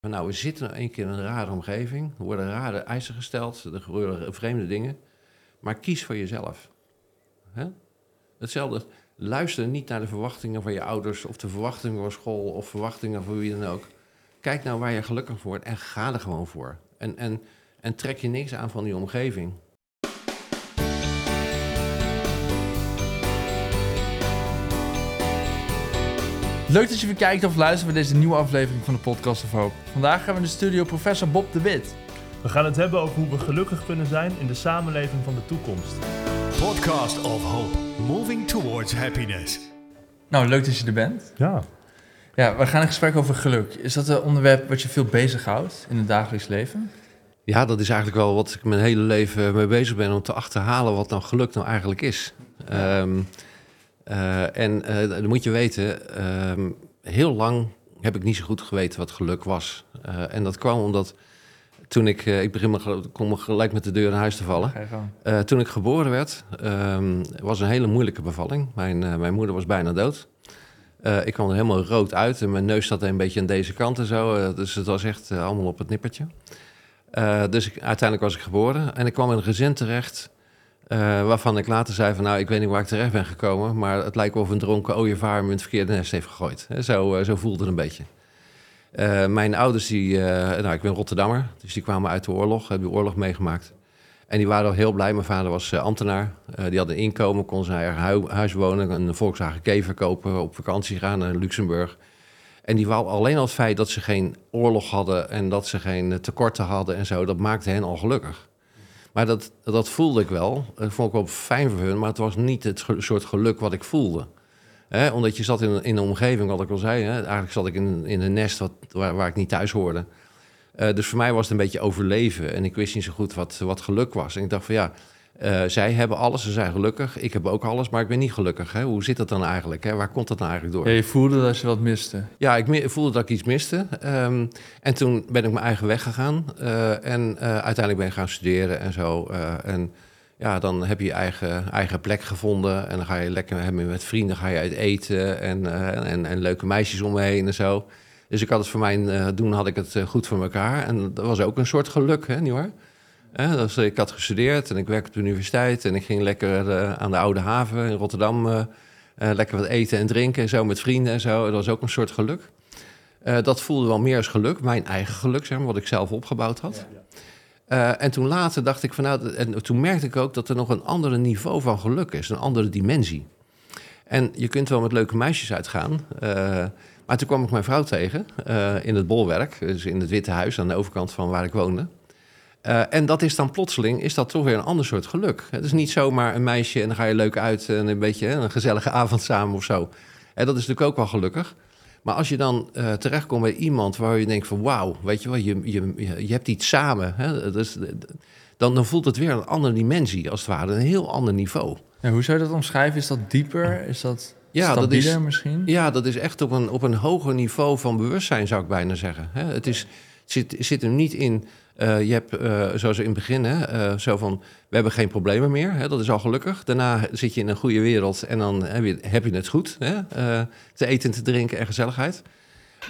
Nou, we zitten nou een keer in een rare omgeving. Er worden rare eisen gesteld. Er gebeuren vreemde dingen. Maar kies voor jezelf. Hetzelfde. Luister niet naar de verwachtingen van je ouders... of de verwachtingen van school of verwachtingen van wie dan ook. Kijk nou waar je gelukkig voor wordt en ga er gewoon voor. En, en, en trek je niks aan van die omgeving. Leuk dat je weer kijkt of luistert bij deze nieuwe aflevering van de Podcast of Hoop. Vandaag gaan we in de studio professor Bob de Wit. We gaan het hebben over hoe we gelukkig kunnen zijn in de samenleving van de toekomst. Podcast of Hope, moving towards happiness. Nou, leuk dat je er bent. Ja. Ja, we gaan een gesprek over geluk. Is dat een onderwerp wat je veel bezighoudt in het dagelijks leven? Ja, dat is eigenlijk wel wat ik mijn hele leven mee bezig ben... om te achterhalen wat nou geluk nou eigenlijk is. Ehm, eh, en uh, dan moet je weten, ehm, heel lang heb ik niet zo goed geweten wat geluk was. Uh, en dat kwam omdat toen ik, ik begin me, kom me gelijk met de deur in huis te vallen. toen ik geboren werd, um, was een hele moeilijke bevalling. Mijn, mijn moeder was bijna dood. ik kwam er helemaal rood uit en mijn neus zat een beetje aan deze kant en zo. dus het was echt allemaal op het nippertje. dus ik, uiteindelijk was ik geboren en ik kwam in een gezin terecht uh, waarvan ik later zei van, nou, ik weet niet waar ik terecht ben gekomen... maar het lijkt wel of een dronken ooievaar me het verkeerde nest heeft gegooid. Zo, uh, zo voelde het een beetje. Uh, mijn ouders, die, nou, ik ben Rotterdammer, dus die kwamen uit de oorlog, hebben de oorlog meegemaakt. En die waren al heel blij. Mijn vader was ambtenaar, die had een inkomen, kon zijn eigen huis wonen... een Volkswagen Kever kopen, op vakantie gaan naar Luxemburg... En die wou alleen al het feit dat ze geen oorlog hadden en dat ze geen tekorten hadden en zo, dat maakte hen al gelukkig. Maar dat, dat voelde ik wel. Dat vond ik wel fijn voor hun, maar het was niet het soort geluk wat ik voelde. omdat je zat in, in een omgeving, wat ik al zei. eigenlijk zat ik in, in een nest wat, waar, waar ik niet thuis hoorde. Uh, dus voor mij was het een beetje overleven. En ik wist niet zo goed wat, wat geluk was. En ik dacht van ja, uh, zij hebben alles, ze zijn gelukkig. Ik heb ook alles, maar ik ben niet gelukkig. Hè? Hoe zit dat dan eigenlijk? Hè? Waar komt dat nou eigenlijk door? Ja, je voelde dat je wat miste. Ja, ik voelde dat ik iets miste. Um, en toen ben ik mijn eigen weg gegaan. Uh, en uh, uiteindelijk ben ik gaan studeren en zo. en ja, dan heb je je eigen, eigen plek gevonden. En dan ga je lekker hebben met vrienden ga je uit eten. En, en, en leuke meisjes om me heen en zo. Dus ik had het voor mijn doen had ik het goed voor elkaar. En dat was ook een soort geluk, hè, nietwaar? Dus ik had gestudeerd en ik werkte op de universiteit en ik ging lekker uh, aan de Oude Haven in Rotterdam uh, uh, lekker wat eten en drinken en zo met vrienden en zo. Dat was ook een soort geluk. dat voelde wel meer als geluk, mijn eigen geluk, zeg maar, wat ik zelf opgebouwd had. en toen later dacht ik van nou, en toen merkte ik ook dat er nog een ander niveau van geluk is, een andere dimensie. En je kunt wel met leuke meisjes uitgaan. maar toen kwam ik mijn vrouw tegen in het bolwerk, dus in het Witte Huis aan de overkant van waar ik woonde. Uh, en dat is dan plotseling, is dat toch weer een ander soort geluk. Het is niet zomaar een meisje en dan ga je leuk uit en een beetje hè, een gezellige avond samen of zo. En dat is natuurlijk ook wel gelukkig. Maar als je dan uh, terechtkomt bij iemand waar je denkt van wauw, weet je wel, je, je, je hebt iets samen. Hè, dus, dan, dan voelt het weer een andere dimensie, als het ware, een heel ander niveau. Ja, hoe zou je dat omschrijven? Is dat dieper? Is dat ja, dat is, misschien? Ja, dat is echt op een, op een hoger niveau van bewustzijn, zou ik bijna zeggen. Het, is, het zit, zit er niet in uh, je hebt, uh, zoals in het begin, hè, uh, zo van, we hebben geen problemen meer. Hè, dat is al gelukkig. Daarna zit je in een goede wereld en dan heb je, het goed. Hè, te eten, te drinken en gezelligheid.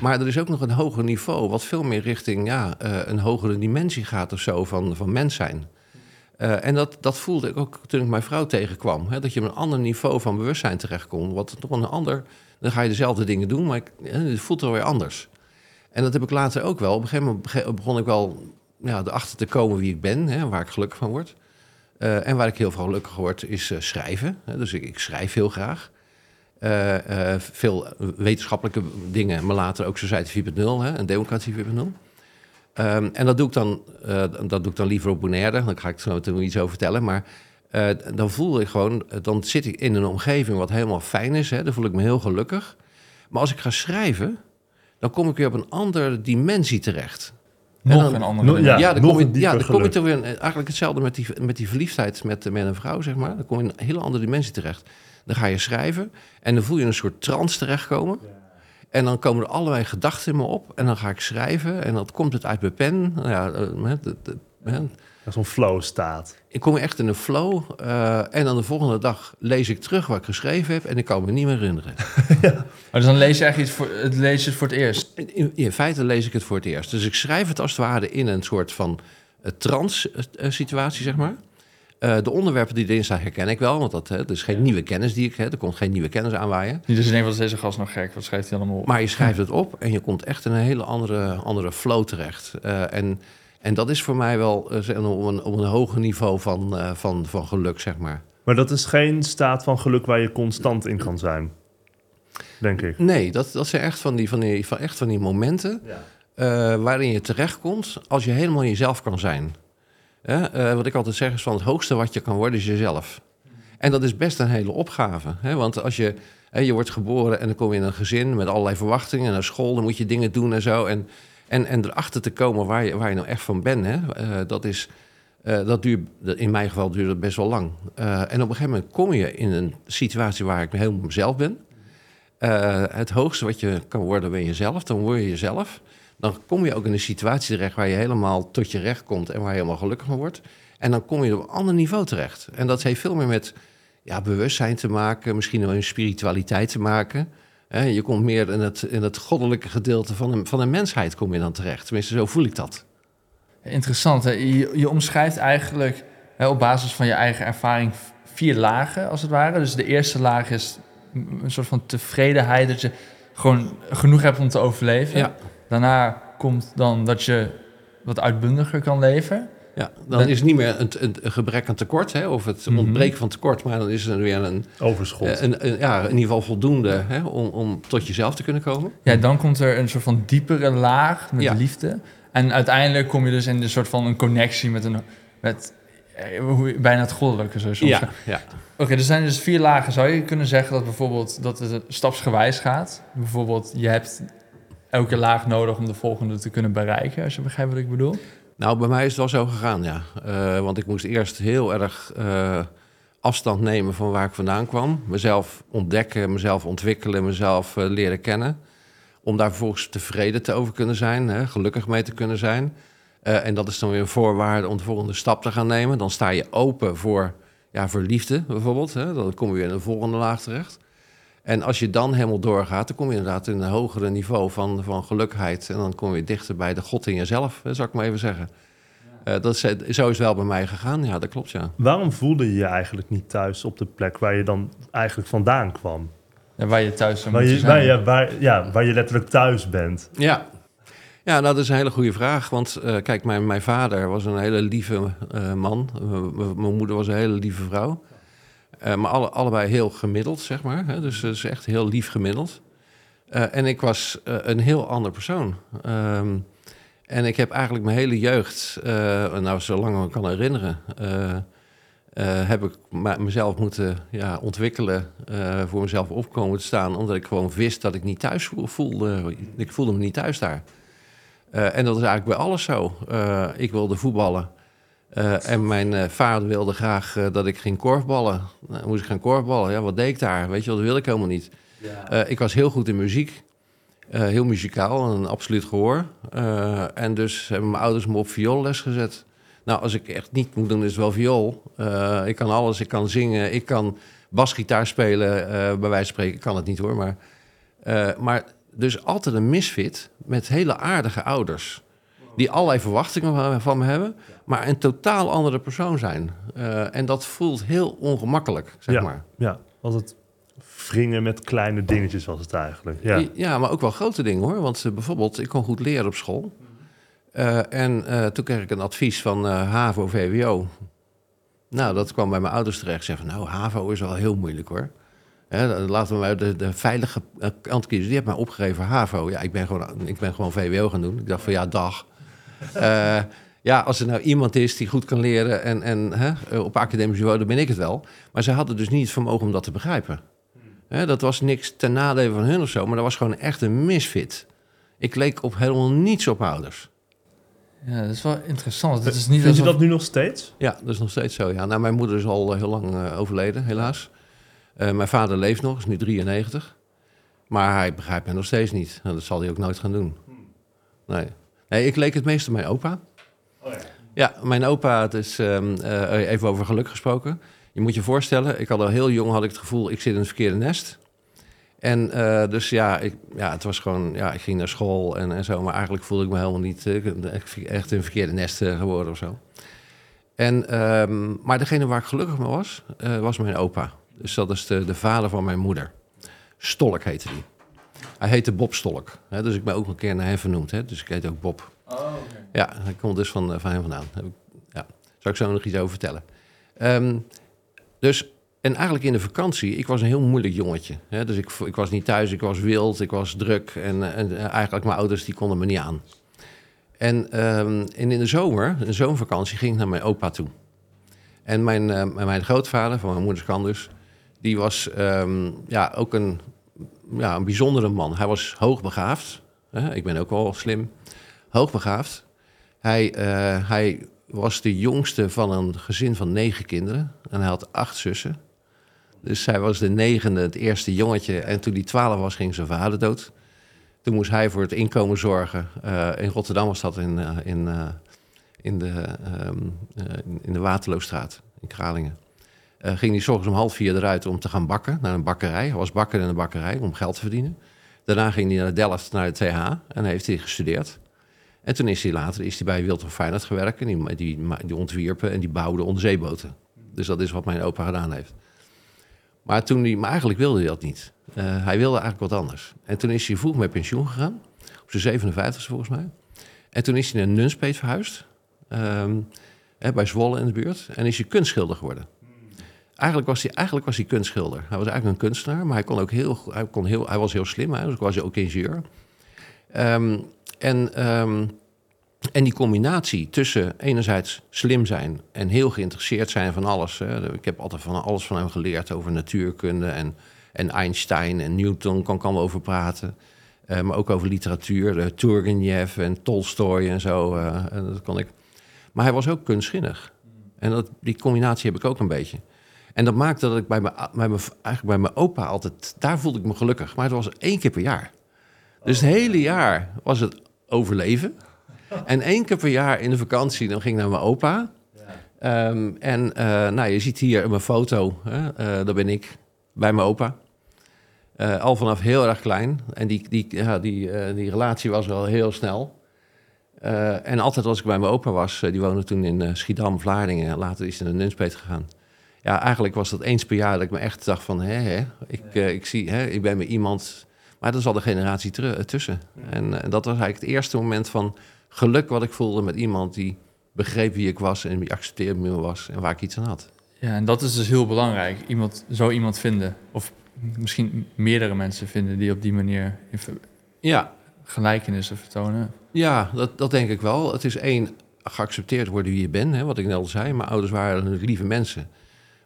Maar er is ook nog een hoger niveau, wat veel meer richting ja, een hogere dimensie gaat of zo van, van mens zijn. en dat, dat voelde ik ook toen ik mijn vrouw tegenkwam. Hè, dat je op een ander niveau van bewustzijn terechtkomt. Wat toch een ander, dan ga je dezelfde dingen doen, maar ik, het voelt er weer anders. En dat heb ik later ook wel. Op een gegeven moment begon ik wel ja, erachter te komen wie ik ben, hè, waar ik gelukkig van word. Uh, en waar ik heel veel gelukkig word, is uh, schrijven. Dus ik, ik, schrijf heel graag. Uh, veel wetenschappelijke dingen, maar later ook Society 4.0 en Democratie 4.0. Um, en dat doe, ik dan, dat doe ik dan liever op Bonaire, daar ga ik zo meteen iets over vertellen. Maar dan voel ik gewoon, dan zit ik in een omgeving wat helemaal fijn is. Hè, dan voel ik me heel gelukkig. Maar als ik ga schrijven, dan kom ik weer op een andere dimensie terecht. Nog dan, een andere Ja, ja dan kom, je, ja, dan kom je toch weer eigenlijk hetzelfde met die, met die verliefdheid met, met een vrouw, zeg maar. Dan kom je in een hele andere dimensie terecht. Dan ga je schrijven en dan voel je een soort trance terechtkomen. En dan komen er allerlei gedachten in me op en dan ga ik schrijven en dan komt het uit mijn pen. Nou ja, eh, Hè? Zo'n flow staat. Ik kom echt in een flow. eh, en dan de volgende dag lees ik terug wat ik geschreven heb. En ik kan me niet meer herinneren. Maar dus dan lees je iets voor, het lees je het voor het eerst. In, in- in feite lees ik het voor het eerst. Dus ik schrijf het als het ware in een soort van uh, trans-situatie, zeg maar. Eh, de onderwerpen die erin staan herken ik wel, want dat, hè, dat is geen nieuwe kennis die ik heb. Er komt geen nieuwe kennis aanwaaien. Niet dus in wat is deze gast nog gek? Wat schrijft hij allemaal op? Maar je schrijft het op en je komt echt in een hele andere, andere flow terecht. Eh, en, en dat is voor mij wel eh, op, een, op een hoger niveau van, eh, van, van geluk, zeg maar. Maar dat is geen staat van geluk waar je constant in kan zijn. Denk ik. Nee, dat, dat zijn echt van die, van die, van, echt van die momenten Ja. eh, waarin je terechtkomt als je helemaal jezelf kan zijn. Wat ik altijd zeg is van het hoogste wat je kan worden is jezelf. En dat is best een hele opgave. Hè? Want als je, hè, je wordt geboren en dan kom je in een gezin met allerlei verwachtingen. En naar school, dan moet je dingen doen en zo. En, en, en erachter te komen waar je, waar je nou echt van bent, hè? eh, dat is... eh, dat duurt, in mijn geval duurt het best wel lang. Eh, en op een gegeven moment kom je in een situatie waar ik helemaal mezelf ben. Het hoogste wat je kan worden ben jezelf, dan word je jezelf. Dan kom je ook in een situatie terecht waar je helemaal tot je recht komt en waar je helemaal gelukkig van wordt. En dan kom je op een ander niveau terecht. En dat heeft veel meer met ja, bewustzijn te maken, misschien wel een spiritualiteit te maken. Hè, je komt meer in het, in het goddelijke gedeelte van de, van de mensheid kom je dan terecht. Tenminste, zo voel ik dat. Interessant. Hè? Je, je omschrijft eigenlijk hè, op basis van je eigen ervaring vier lagen, als het ware. Dus de eerste laag is een soort van tevredenheid, dat je gewoon genoeg hebt om te overleven. Ja. Daarna komt dan dat je wat uitbundiger kan leven. Ja, dan is het niet meer een, een, een gebrek aan tekort, hè, of het Mhm. ontbreken van tekort, maar dan is er weer een, Overschot. eh, een, een- ja, in ieder geval voldoende hè, om, om tot jezelf te kunnen komen. Ja, dan komt er een soort van diepere laag met Ja. liefde. En uiteindelijk kom je dus in een soort van een connectie met een... Met, eh, bijna het goddelijke, zo soms. Ja, ja. Oké, er zijn dus vier lagen. Zou je kunnen zeggen dat bijvoorbeeld dat het stapsgewijs gaat? Bijvoorbeeld, je hebt elke laag nodig om de volgende te kunnen bereiken, als je begrijpt wat ik bedoel. Nou, bij mij is het wel zo gegaan, ja. Eh, want ik moest eerst heel erg eh, afstand nemen van waar ik vandaan kwam. Mezelf ontdekken, mezelf ontwikkelen, mezelf eh, leren kennen. Om daar vervolgens tevreden te over kunnen zijn, hè, gelukkig mee te kunnen zijn. En dat is dan weer een voorwaarde om de volgende stap te gaan nemen. Dan sta je open voor, ja, voor liefde bijvoorbeeld. Hè. Dan kom je weer in de volgende laag terecht. En als je dan helemaal doorgaat, dan kom je inderdaad in een hogere niveau van, van gelukkigheid. En dan kom je dichter bij de God in jezelf, hè, zou ik maar even zeggen. Eh, dat is, zo is het wel bij mij gegaan, ja, dat klopt, ja. Waarom voelde je je eigenlijk niet thuis op de plek waar je dan eigenlijk vandaan kwam? Ja, waar je thuis zou Waar je, zijn. waar, je, waar, ja, waar je letterlijk thuis bent. Ja, ja nou, dat is een hele goede vraag. Want eh, kijk, mijn, mijn vader was een hele lieve eh, man. Eh, m- mijn moeder was een hele lieve vrouw. Eh, maar alle, allebei heel gemiddeld, zeg maar. Hè? Dus, dus echt heel lief gemiddeld. Eh, en ik was eh, een heel ander persoon. Ehm, en ik heb eigenlijk mijn hele jeugd, nou zolang ik kan herinneren, heb ik mezelf moeten ja, ontwikkelen, voor mezelf opkomen te staan, omdat ik gewoon wist dat ik niet thuis voel- voelde. Ik voelde me niet thuis daar. En dat is eigenlijk bij alles zo. Ik wilde voetballen. Eh, en mijn eh, vader wilde graag eh, dat ik ging korfballen. Nou, moest ik gaan korfballen. Ja, wat deed ik daar? Weet je dat wilde ik helemaal niet. Eh, ik was heel goed in muziek. Heel muzikaal, een absoluut gehoor. Eh, en dus hebben mijn ouders me op vioolles gezet. Nou, als ik echt niet moet doen, is het wel viool. Ik kan alles, ik kan zingen, ik kan basgitaar spelen, bij wijze van spreken. Ik kan het niet hoor, maar... maar dus altijd een misfit met hele aardige ouders. Die allerlei verwachtingen van- me hebben, maar een totaal andere persoon zijn. Eh, en dat voelt heel ongemakkelijk, zeg ja, maar. ja, als het wringen met kleine dingetjes was het eigenlijk. Ja. Ja. maar ook wel grote dingen hoor. Want bijvoorbeeld, ik kon goed leren op school. Eh, en eh, toen kreeg ik een advies van HAVO, VWO. Nou, dat kwam bij mijn ouders terecht. Zeggen van, nou, HAVO is wel heel moeilijk hoor. Hè, laten we maar de, de veilige kant kiezen. Die heeft mij opgegeven HAVO. Ja, ik ben gewoon, ik ben gewoon VWO gaan doen. Ik dacht van, ja, dag. Eh, ja, als er nou iemand is die goed kan leren en, en hè, op academisch niveau, dan ben ik het wel. Maar ze hadden dus niet het vermogen om dat te begrijpen. Hè, dat was niks ten nadele van hun of zo, maar dat was gewoon echt een misfit. Ik leek op helemaal niets op ouders. Ja, dat is wel interessant. Het is niet Vind je dat nu nog steeds? Ja, dat is nog steeds zo. Ja. Nou, mijn moeder is al eh, heel lang eh, overleden, helaas. Eh, mijn vader leeft nog, is nu 93. Maar hij begrijpt mij nog steeds niet. En dat zal hij ook nooit gaan doen. Nee. Nee ik leek het meest op mijn opa. Ja, mijn opa, het is ehm, eh, even over geluk gesproken. Je moet je voorstellen, ik had al heel jong had ik het gevoel, ik zit in het verkeerde nest. En eh, dus ja, ik, ja, het was gewoon, ja, ik ging naar school en, en zo, maar eigenlijk voelde ik me helemaal niet eh, echt in een verkeerde nest geworden of zo. En, ehm, maar degene waar ik gelukkig mee was, was mijn opa. Dus dat is de, de vader van mijn moeder. Stolk heette die. Hij heette Bob Stolk. Hè, dus ik ben ook een keer naar hem vernoemd. Hè, dus ik heet ook Bob. Ja, hij komt dus van, eh, van hem vandaan. Ja, zou ik zo nog iets over vertellen. Ehm, dus, en eigenlijk in de vakantie, ik was een heel moeilijk jongetje. Hè? Dus ik, ik was niet thuis, ik was wild, ik was druk. En, en eigenlijk mijn ouders, die konden me niet aan. En, ehm, en in de zomer, een zomervakantie, ging ik naar mijn opa toe. En mijn, eh, mijn grootvader, van mijn moeders kant dus... die was ehm, ja, ook een, ja, een bijzondere man. Hij was hoogbegaafd. Hè? Ik ben ook wel slim. Hoogbegaafd. Hij, eh, hij was de jongste van een gezin van negen kinderen. En hij had acht zussen. Dus hij was de negende, het eerste jongetje. En toen hij twaalf was, ging zijn vader dood. Toen moest hij voor het inkomen zorgen. Eh, in Rotterdam was dat in, eh, in, in, de, eh, in de Waterloostraat in Kralingen. Eh, ging hij 's ochtends om half vier eruit om te gaan bakken naar een bakkerij. Hij was bakker in een bakkerij om geld te verdienen. Daarna ging hij naar Delft, naar de TH. En heeft hij gestudeerd. En toen is hij later is hij bij Wilton Feyenoord gewerkt. En die, die, die ontwierpen en die bouwden onderzeeboten. Dus dat is wat mijn opa gedaan heeft. Maar, toen hij, maar eigenlijk wilde hij dat niet. Eh, hij wilde eigenlijk wat anders. En toen is hij vroeg met pensioen gegaan. Op zijn 57 volgens mij. En toen is hij naar Nunspeet verhuisd. ehm, bij Zwolle in de buurt. En is hij kunstschilder geworden. Eigenlijk was, hij, eigenlijk was hij kunstschilder. Hij was eigenlijk een kunstenaar, maar hij, kon ook heel, hij, kon heel, hij was heel slim. Dus was hij ook ingenieur. Ehm, en, ehm, en die combinatie tussen enerzijds slim zijn en heel geïnteresseerd zijn van alles. Hè. Ik heb altijd van alles van hem geleerd over natuurkunde en, en Einstein en Newton, kan ik allemaal over praten. Eh, maar ook over literatuur, uh, Turgenev en Tolstoy en zo. eh, en dat ik. Maar hij was ook kunstzinnig. En dat, die combinatie heb ik ook een beetje. En dat maakte dat ik bij mijn, bij mijn, eigenlijk bij mijn opa altijd... Daar voelde ik me gelukkig. Maar het was één keer per jaar. Dus het hele jaar was het overleven. En één keer per jaar in de vakantie, dan ging ik naar mijn opa. Ehm, en eh, nou, je ziet hier mijn foto. Hè? Eh, daar ben ik bij mijn opa. Eh, al vanaf heel erg klein. En die, die, ja, die, die relatie was wel heel snel. En altijd als ik bij mijn opa was, die woonde toen in Schiedam, Vlaardingen. Later is hij naar Nunspeet gegaan. Ja, eigenlijk was dat eens per jaar dat ik me echt dacht van... Hè, hè, ik, eh, ik, zie, hè, ik ben met iemand... Maar dat is al de generatie eh, tussen. En eh, dat was eigenlijk het eerste moment van geluk wat ik voelde met iemand... die begreep wie ik was en die accepteerde wie ik was en waar ik iets aan had. Ja, en dat is dus heel belangrijk. Iemand, zo iemand vinden. Of misschien meerdere mensen vinden die op die manier Ja, gelijkenissen vertonen. Ja, dat, dat denk ik wel. Het is één, geaccepteerd worden wie je bent, hè, wat ik net al zei. Mijn ouders waren lieve mensen.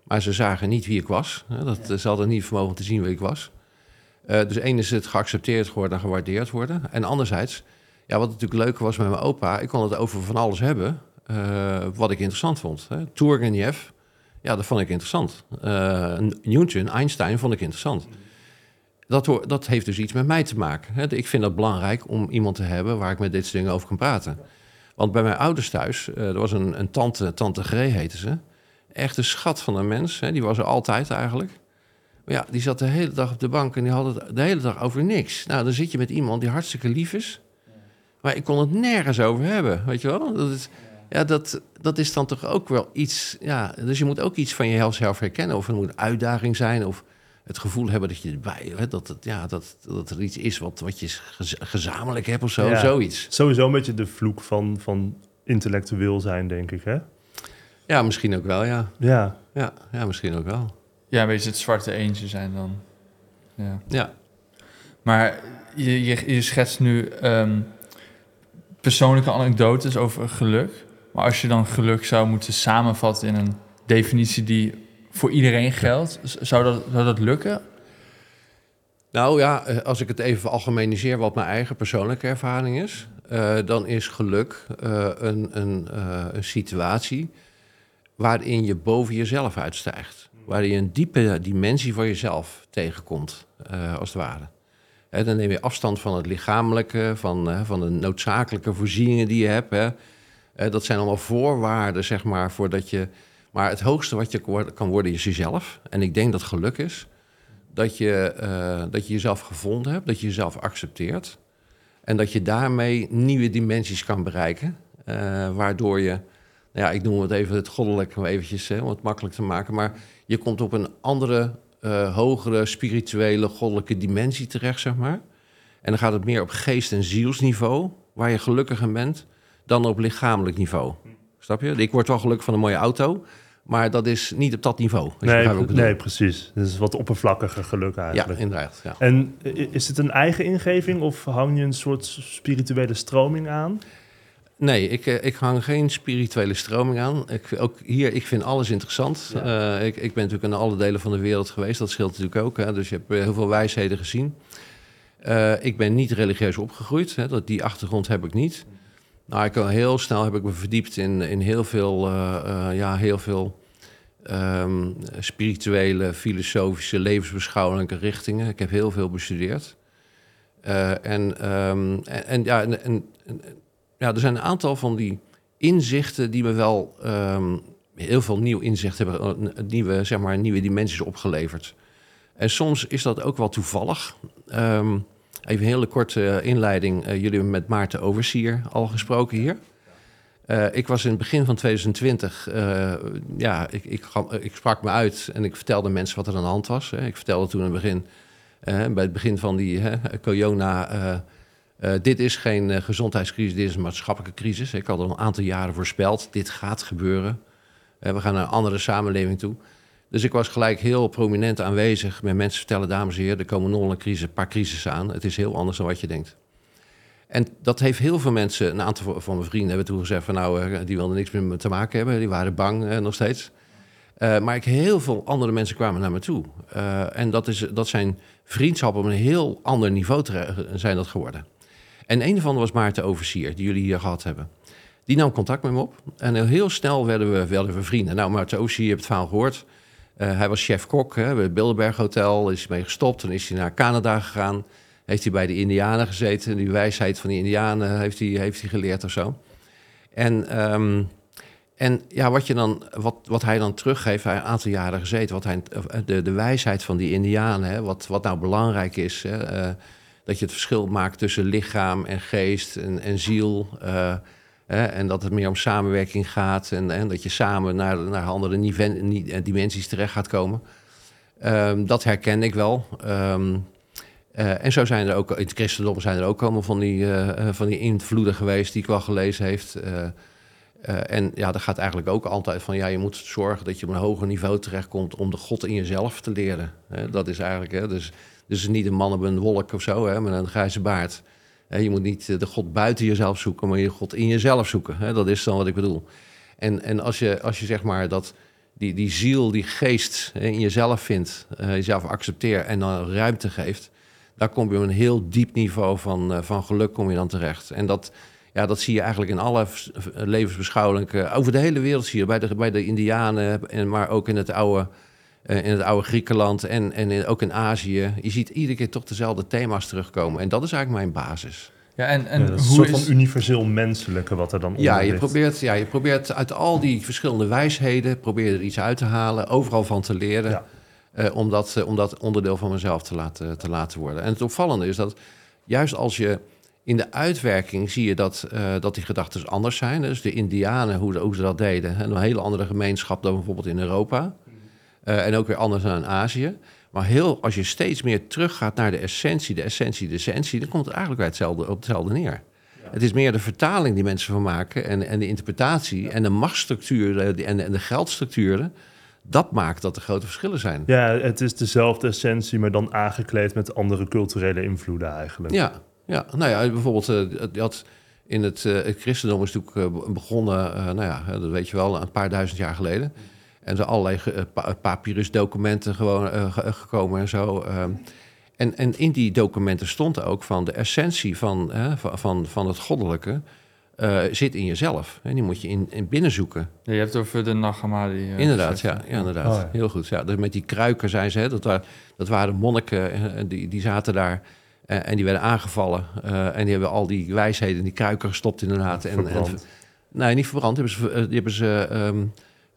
Maar ze zagen niet wie ik was. Dat, Ze hadden niet vermogen te zien wie ik was. Eh, dus één is het geaccepteerd worden en gewaardeerd worden. En anderzijds, ja, wat natuurlijk leuker was met mijn opa... ik kon het over van alles hebben eh, wat ik interessant vond. Hè. Turgenev, ja, dat vond ik interessant. Eh, Newton, Einstein vond ik interessant. Dat, dat heeft dus iets met mij te maken. Hè. Ik vind het belangrijk om iemand te hebben waar ik met dit soort dingen over kan praten. Want bij mijn ouders thuis, er was een, een tante, tante Gree heette ze. Echt een schat van een mens. Hè. Die was er altijd eigenlijk. Maar ja, die zat de hele dag op de bank en die had het de hele dag over niks. Nou, dan zit je met iemand die hartstikke lief is. Maar ik kon het nergens over hebben, weet je wel? Dat is, ja, dat, dat is dan toch ook wel iets... Ja, dus je moet ook iets van jezelf herkennen. Of er moet een uitdaging zijn, of het gevoel hebben dat je erbij... Hè, dat, het, ja, dat, dat er iets is wat, wat je gez- gezamenlijk hebt of zo, Ja. zoiets. Sowieso een beetje de vloek van, van intellectueel zijn, denk ik, hè? Ja, misschien ook wel, ja. Ja. Ja, ja misschien ook wel. Ja, een beetje het zwarte eentje zijn dan. Ja. Ja. Maar je, je, je schetst nu ehm, persoonlijke anekdotes over geluk. Maar als je dan geluk zou moeten samenvatten in een definitie die voor iedereen geldt, zou dat, zou dat lukken? Nou ja, eh, als ik het even algemeniseer wat mijn eigen persoonlijke ervaring is, eh, dan is geluk eh, een, een, eh, een situatie waarin je boven jezelf uitstijgt. Waarin je een diepe dimensie van jezelf tegenkomt, eh, als het ware. Hè, dan neem je afstand van het lichamelijke, van, eh, van de noodzakelijke voorzieningen die je hebt. Hè. Eh, dat zijn allemaal voorwaarden, zeg maar, voordat je... Maar het hoogste wat je kan worden is jezelf. En ik denk dat geluk is dat je, dat je jezelf gevonden hebt, dat je jezelf accepteert. En dat je daarmee nieuwe dimensies kan bereiken. waardoor je, nou ja, ik noem het even het goddelijke, om eventjes hè, om het makkelijk te maken. Maar je komt op een andere, eh, hogere, spirituele, goddelijke dimensie terecht, zeg maar. En dan gaat het meer op geest- en zielsniveau, waar je gelukkiger bent, dan op lichamelijk niveau. Snap je? Ik word wel gelukkig van een mooie auto, maar dat is niet op dat niveau. Nee, precies. Dus wat oppervlakkiger geluk ja, eigenlijk. inderdaad. Ja. En is het een eigen ingeving of hang je een soort spirituele stroming aan? Nee, ik, eh, ik hang geen spirituele stroming aan. Ik, ook hier, ik vind alles interessant. Eh, ik, ik ben natuurlijk in alle delen van de wereld geweest. Dat scheelt natuurlijk ook. Hè? Dus je hebt eh, heel veel wijsheden gezien. Ik ben niet religieus opgegroeid. Hè? Dat, die achtergrond heb ik niet. Nou, ik, heel snel heb ik me verdiept in, in heel veel, ja, heel veel ehm, spirituele, filosofische, levensbeschouwelijke richtingen. Ik heb heel veel bestudeerd. Eh, en, ehm, en, en ja, en- ja, er zijn een aantal van die inzichten die me wel ehm, heel veel nieuw inzicht hebben, eh, nieuwe, zeg maar, nieuwe dimensies opgeleverd. En soms is dat ook wel toevallig. Ehm, even een hele korte eh, inleiding. Eh, jullie hebben met Maarten Oversier al gesproken hier. Ik was in het begin van 2020, eh, ja, ik, ik, ik sprak me uit en ik vertelde mensen wat er aan de hand was. Hè. Ik vertelde toen in het begin, bij het begin van die corona, eh, dit is geen eh, gezondheidscrisis, dit is een maatschappelijke crisis. Ik had al een aantal jaren voorspeld, dit gaat gebeuren. Eh, we gaan naar een andere samenleving toe. Dus ik was gelijk heel prominent aanwezig met mensen vertellen, dames en heren, er komen nog een crisis, paar crisissen aan. Het is heel anders dan wat je denkt. En dat heeft heel veel mensen, een aantal van mijn vrienden hebben toen gezegd van nou, die wilden niks meer met me te maken hebben. Die waren bang nog steeds. Maar ik, heel veel andere mensen kwamen naar me toe. En dat, is, dat zijn vriendschappen op een heel ander niveau zijn dat geworden. En een van was Maarten Oversier, die jullie hier gehad hebben. Die nam contact met me op. En heel- snel werden we, werden we vrienden. Nou, Maarten Oversier, je hebt het verhaal gehoord. Eh, hij was chef-kok bij het Bilderberg Hotel. Is mee gestopt. Toen is hij naar Canada gegaan. Heeft hij bij de Indianen gezeten. Die wijsheid van die Indianen heeft hij, heeft hij geleerd of zo. En, ehm, en ja, wat, je dan, wat, wat hij dan teruggeeft, hij een aantal jaren gezeten, wat hij, de, de wijsheid van die Indianen, hè, wat, wat nou belangrijk is, hè, eh, dat je het verschil maakt tussen lichaam en geest en, en ziel. eh, hè, en dat het meer om samenwerking gaat en, en dat je samen naar, naar andere nive- ni- dimensies terecht gaat komen. Ehm, dat herken ik wel. Ehm, eh, en zo zijn er ook, in het christendom zijn er ook allemaal van die, eh, eh, van die invloeden geweest die ik wel gelezen heeft. Eh, eh, en ja, dat gaat eigenlijk ook altijd van, ja, je moet zorgen dat je op een hoger niveau terechtkomt om de God in jezelf te leren. Dat is eigenlijk, hè, dus, dus niet een man op een wolk of zo, hè, met een grijze baard. Je moet niet eh, de God buiten jezelf zoeken, maar je God in jezelf zoeken. Dat is dan wat ik bedoel. En, en als, je, als je zeg maar dat die, die ziel, die geest in jezelf vindt, eh, jezelf accepteert en dan ruimte geeft, daar kom je op een heel diep niveau van, eh, van geluk kom je dan terecht. En dat, ja, dat zie je eigenlijk in alle levensbeschouwelijke... Over de hele wereld zie je, bij de, bij de Indianen, en, maar ook in het oude, in het oude Griekenland en, en in- ook in Azië. Je ziet iedere keer toch dezelfde thema's terugkomen. En dat is eigenlijk mijn basis. Ja, en, en Ja, dat is een hoe soort is... van universeel menselijke wat er dan onder Ja je, ligt. probeert, ja, je probeert uit al die verschillende wijsheden... probeer er iets uit te halen, overal van te leren... Ja. eh, om, dat, eh, om dat onderdeel van mezelf te laten, te laten worden. En het opvallende is dat juist als je in de uitwerking zie je dat, eh, dat die gedachten anders zijn. Dus de Indianen, hoe, hoe ze dat deden, hè, een hele andere gemeenschap dan bijvoorbeeld in Europa. Eh, en ook weer anders dan in Azië. Maar heel, als je steeds meer teruggaat naar de essentie, de essentie, de essentie, dan komt het eigenlijk bij hetzelfde, op hetzelfde neer. Het is meer de vertaling die mensen van maken en, en de interpretatie en de machtsstructuren die- en, en de geldstructuren. Dat maakt dat er grote verschillen zijn. Ja, het is dezelfde essentie, maar dan aangekleed met andere culturele invloeden eigenlijk. Ja, ja. nou ja, bijvoorbeeld, eh, je had in het, eh, het christendom is natuurlijk eh, begonnen, eh, nou ja, dat weet je wel, een paar duizend jaar geleden. En er zijn allerlei eh, pa- papyrusdocumenten gewoon eh, ge- gekomen en zo. ehm. en, en in die documenten stond ook van de essentie van, hè, van, van, van het goddelijke eh, zit in jezelf. En die moet je in, in binnenzoeken. Ja, je hebt het over de Nagamadi. eh, Inderdaad, ja, ja, inderdaad. Oh, ja. Heel goed. Ja, dus met die kruiken zijn ze, hè, dat, waren, dat waren monniken, eh, en die, die zaten daar eh, en die werden aangevallen. eh, en die hebben al die wijsheden in die kruiken gestopt inderdaad. En, en, Verbrand. Nee, niet verbrand. Die hebben ze, eh, die hebben ze, ehm, eh,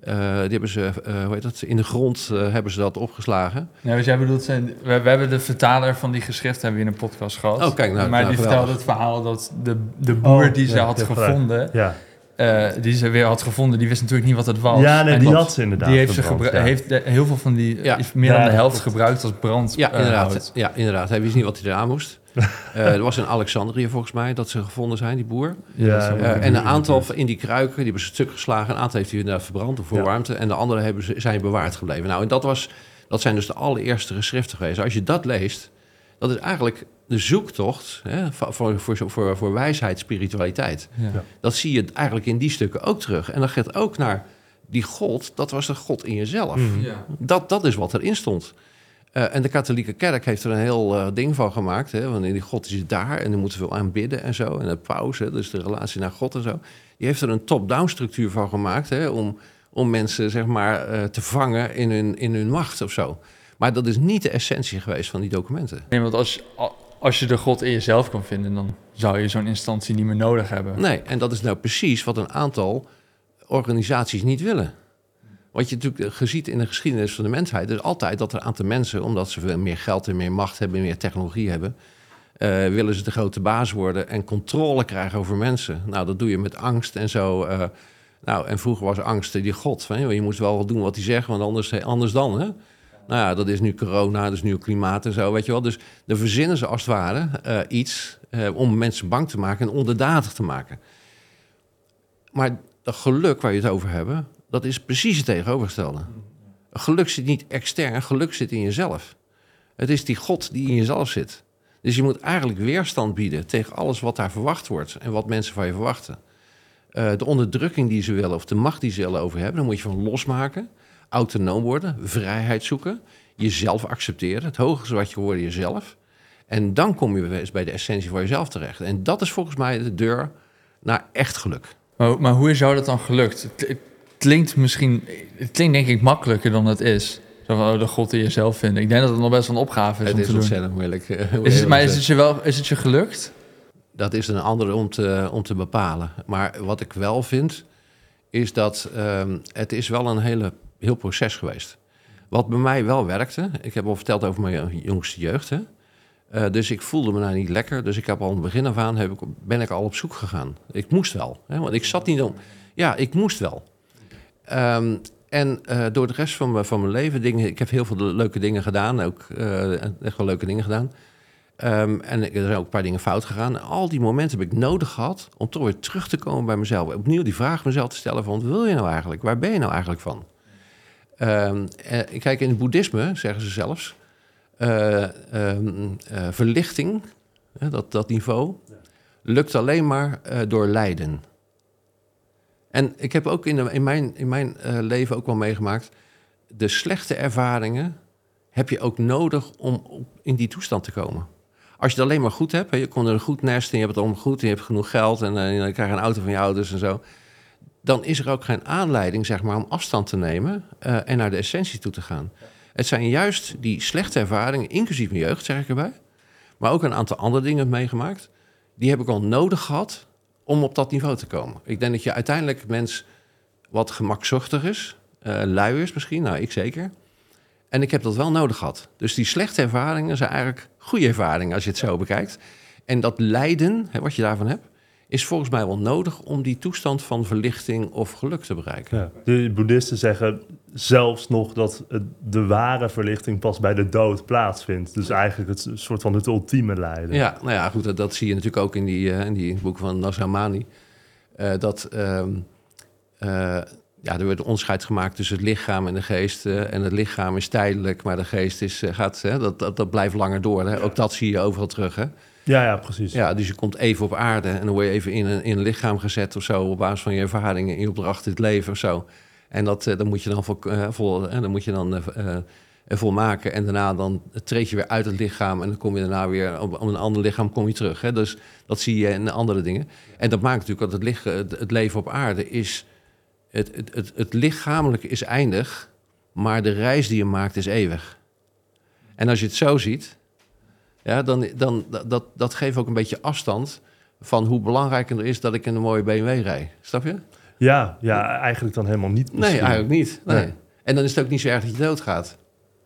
die hebben ze eh, hoe heet dat, in de grond eh, hebben ze dat opgeslagen. Nee, dus jij bedoelt, zijn, we, we hebben de vertaler van die geschriften hebben we in een podcast gehad. Oh, kijk, nou, maar nou, die vertelde het verhaal dat de, de boer Oh, die ze ja, had gevonden, Ja, eh, die ze weer had gevonden, die wist natuurlijk niet wat het was. ja nee, En die dat- had ze inderdaad. Die heeft, ze ja. heeft de- heel veel van die, Ja. is meer Ja, dan de helft gebruikt als brand. Ja, eh, inderdaad. ja, inderdaad. Hij wist niet wat hij eraan moest. Eh, er was in Alexandrië volgens mij dat ze gevonden zijn, die boer. Ja, Eh, en een aantal in die kruiken, die hebben ze stuk geslagen. Een aantal heeft hij inderdaad verbrand of voor Ja. warmte. En de andere hebben ze, zijn bewaard gebleven. Nou, en dat, was, dat zijn dus de allereerste geschriften geweest. Als je dat leest, dat is eigenlijk de zoektocht hè, voor, voor, voor, voor, voor wijsheid, spiritualiteit. Ja. Ja. Dat zie je eigenlijk in die stukken ook terug. En dat gaat ook naar die God, dat was de God in jezelf. Mhm. Ja. Dat, dat is wat erin stond. Eh, en de katholieke kerk heeft er een heel eh, ding van gemaakt. Hè? Want die God is daar en die moeten we aanbidden en zo. En de paus, hè, dus de relatie naar God en zo. Die heeft er een top-down structuur van gemaakt. Hè? Om, om mensen zeg maar, eh, te vangen in hun, in hun macht of zo. Maar dat is niet de essentie geweest van die documenten. Nee, want als, als je de God in jezelf kan vinden, dan zou je zo'n instantie niet meer nodig hebben. Nee, en dat is nou precies wat een aantal organisaties niet willen. Wat je natuurlijk geziet in de geschiedenis van de mensheid... is altijd dat er een aantal mensen, omdat ze veel meer geld en meer macht hebben... meer technologie hebben... eh, willen ze de grote baas worden en controle krijgen over mensen. Nou, dat doe je met angst en zo. eh. nou, en vroeger was angst die god. Joh, je moet wel doen wat hij zegt, want anders, anders dan, hè? Nou ja, dat is nu corona, dat is nu klimaat en zo, weet je wel. Dus dan verzinnen ze als het ware eh, iets eh, om mensen bang te maken en onderdanig te maken. Maar dat geluk waar je het over hebben, dat is precies het tegenovergestelde. Geluk zit niet extern, geluk zit in jezelf. Het is die God die in jezelf zit. Dus je moet eigenlijk weerstand bieden tegen alles wat daar verwacht wordt en wat mensen van je verwachten. Eh, de onderdrukking die ze willen of de macht die ze willen over hebben, daar moet je van losmaken. Autonoom worden, vrijheid zoeken, jezelf accepteren. Het hoogste wat je wordt, jezelf. En dan kom je bij de essentie van jezelf terecht. En dat is volgens mij de deur naar echt geluk. Maar, maar hoe is jou dat dan gelukt? Klinkt misschien, het klinkt denk ik makkelijker dan het is. Zo van, oh, de God in jezelf vinden. Ik denk dat het nog best wel een opgave is Het om is te doen. ontzettend moeilijk. eh, Is het, heel maar is het je wel, is het je gelukt? Dat is een andere om te, om te bepalen. Maar wat ik wel vind, is dat ehm, het is wel een hele, heel proces geweest. Wat bij mij wel werkte, ik heb al verteld over mijn jongste jeugd. Hè? Eh, dus ik voelde me nou niet lekker. Dus ik heb al aan het begin af aan heb ik, ben ik al op zoek gegaan. Ik moest wel. Hè? Want ik zat niet om. Ja, ik moest wel. Ehm, en eh, door de rest van mijn, van mijn leven, dingen, ik heb heel veel leuke dingen gedaan. Ook eh, echt wel leuke dingen gedaan. Ehm, en er zijn ook een paar dingen fout gegaan. En al die momenten heb ik nodig gehad om toch weer terug te komen bij mezelf. Opnieuw die vraag mezelf te stellen van, wat wil je nou eigenlijk? Waar ben je nou eigenlijk van? Eh, kijk, in het boeddhisme zeggen ze zelfs... verlichting, dat, dat niveau, lukt alleen maar door lijden. En ik heb ook in, de, in mijn, in mijn eh, leven ook wel meegemaakt... de slechte ervaringen heb je ook nodig om in die toestand te komen. Als je het alleen maar goed hebt, je komt er een goed nest en je hebt het allemaal goed... en je hebt genoeg geld en je krijgt een auto van je ouders en zo... dan is er ook geen aanleiding zeg maar, om afstand te nemen eh, en naar de essentie toe te gaan. Het zijn juist die slechte ervaringen, inclusief mijn jeugd, zeg ik erbij... maar ook een aantal andere dingen meegemaakt... die heb ik al nodig gehad om op dat niveau te komen. Ik denk dat je uiteindelijk mens wat gemakzuchtig is, eh lui is misschien, nou ik zeker. En ik heb dat wel nodig gehad. Dus die slechte ervaringen zijn eigenlijk goede ervaringen als je het zo bekijkt. En dat lijden, hè, wat je daarvan hebt, is volgens mij wel nodig om die toestand van verlichting of geluk te bereiken. Ja. De boeddhisten zeggen zelfs nog dat de ware verlichting pas bij de dood plaatsvindt. Dus eigenlijk het soort van het ultieme lijden. Ja, nou ja, goed, dat, dat zie je natuurlijk ook in die, eh, in die boek van Nasramani. Eh, dat ehm, eh, ja, er wordt een onderscheid gemaakt tussen het lichaam en de geest. en het lichaam is tijdelijk, maar de geest is, gaat, hè, dat, dat, dat blijft langer door. Hè? Ook dat zie je overal terug. Hè? Ja, ja, precies. Ja, dus je komt even op aarde en dan word je even in een, in een lichaam gezet of zo... op basis van je ervaringen in je opdracht in het leven of zo. En dat, eh, dan moet je dan, vol, eh, vol, eh, dan, moet je dan volmaken. En daarna dan treed je weer uit het lichaam... en dan kom je daarna weer op, een ander lichaam kom je terug. Hè? Dus dat zie je in andere dingen. En dat maakt natuurlijk dat het, lich- het, het leven op aarde is... Het, het, het, het lichamelijke is eindig, maar de reis die je maakt is eeuwig. En als je het zo ziet, ja, dan, dan dat, dat geeft ook een beetje afstand van hoe belangrijk het is dat ik in een mooie BMW rijd. Snap je? Ja, ja, eigenlijk dan helemaal niet Nee, eigenlijk niet. Nee. Nee. En dan is het ook niet zo erg dat je doodgaat.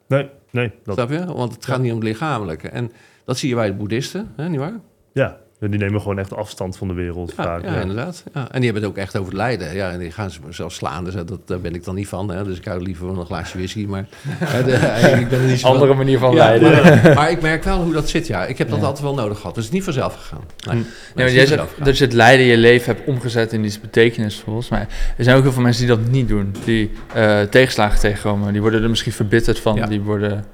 Nee, nee. Dat, Snap je? Want het gaat niet om het lichamelijke. En dat zie je bij de boeddhisten, hè, nietwaar? ja, die nemen gewoon echt afstand van de wereld Ja, vaak. ja, ja. inderdaad. Ja. En die hebben het ook echt over het lijden. Ja, en die gaan ze zelfs slaan. Dus dat, daar ben ik dan niet van. Hè. Dus ik hou liever van een glaasje whisky. Maar hè, de- ik ben er niet zo van- Andere manier van Ja, leiden. maar, maar ik merk wel hoe dat zit, ja. Ik heb dat Ja. altijd wel nodig gehad. Dus het is niet vanzelf gegaan. Nee, Hm. Nee, maar is jij zegt dat je het lijden in je leven hebt omgezet in iets betekenisvols. Maar er zijn ook heel veel mensen die dat niet doen. Die eh, tegenslagen tegenkomen. Die worden er misschien verbitterd van. Ja. Die, worden,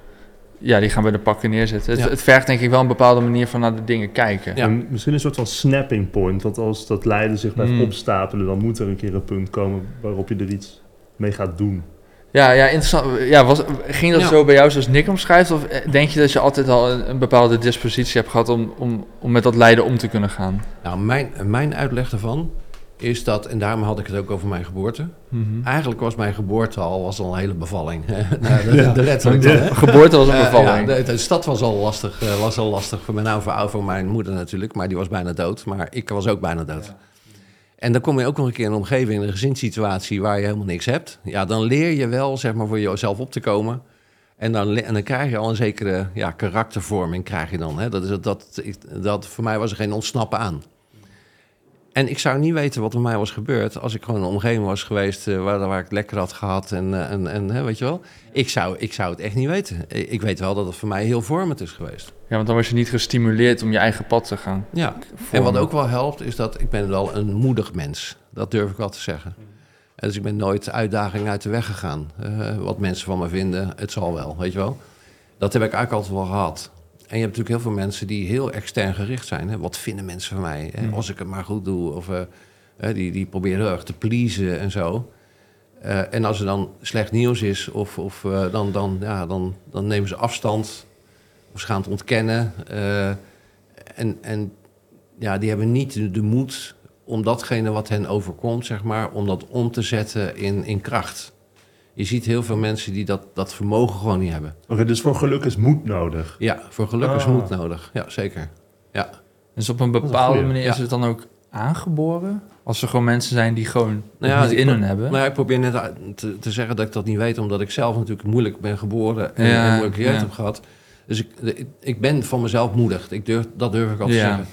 ja, die gaan bij de pakken neerzetten. Het, Ja. het vergt denk ik wel een bepaalde manier van naar de dingen kijken. Ja. En misschien een soort van snapping point. Want als dat lijden zich blijft Mm. opstapelen, dan moet er een keer een punt komen waarop je er iets mee gaat doen. Ja, ja interessant. Ja, was, ging dat Ja. zo bij jou zoals Nick omschrijft? Of eh, denk je dat je altijd al een, een bepaalde dispositie hebt gehad om, om, om met dat lijden om te kunnen gaan? Nou, mijn, mijn uitleg daarvan is dat... En daarom had ik het ook over mijn geboorte. Eigenlijk was mijn geboorte al, was al een hele bevalling. nou, de, de letterlijk dan, hè? Geboorte was een bevalling. ja, de, de stad was al lastig, eh, was al lastig voor mijn, nou, voor, voor mijn moeder natuurlijk, maar die was bijna dood. Maar ik was ook bijna dood. En dan kom je ook nog een keer in een omgeving, in een gezinssituatie waar je helemaal niks hebt. Ja, dan leer je wel, zeg maar, voor jezelf op te komen. En dan, en dan krijg je al een zekere ja, karaktervorming, krijg je dan. Hè? Dat, is, dat, dat, voor mij was er geen ontsnappen aan. En ik zou niet weten wat er mij was gebeurd als ik gewoon een omgeving was geweest eh, waar, waar ik het lekker had gehad. En, eh, en, en hè, weet je wel, ik zou, ik zou het echt niet weten. Ik ik weet wel dat het voor mij heel vormend is geweest. Ja, want dan was je niet gestimuleerd om je eigen pad te gaan. Ja, en wat ook wel helpt is dat ik ben wel een moedig mens. Dat durf ik wel te zeggen. En dus ik ben nooit uitdagingen uit de weg gegaan. Eh, wat mensen van me vinden, het zal wel, weet je wel. Dat heb ik eigenlijk altijd wel gehad. En je hebt natuurlijk heel veel mensen die heel extern gericht zijn. Hè? Wat vinden mensen van mij? Hè? Mm. Als ik het maar goed doe. Of eh, die, die proberen heel erg te pleasen en zo. Eh, en als er dan slecht nieuws is, of, of, eh, dan, dan, ja, dan, dan nemen ze afstand. Of ze gaan het ontkennen. En, en ja, die hebben niet de, de moed om datgene wat hen overkomt, zeg maar, om dat om te zetten in, in kracht. Je ziet heel veel mensen die dat, dat vermogen gewoon niet hebben. Oké, dus voor geluk is moed nodig. Ja, voor geluk is Ah. moed nodig. Ja, zeker. Ja, Dus op een bepaalde manier Ja. is het dan ook aangeboren? Als er gewoon mensen zijn die gewoon Nou ja, niet in hun hebben. Nou ja, ik probeer net te, te zeggen dat ik dat niet weet, omdat ik zelf natuurlijk moeilijk ben geboren en Ja, een moeilijke jeugd ja. heb gehad. Dus ik, ik, ik ben van mezelf moedig. Ik durf, dat durf ik al te Ja. zeggen.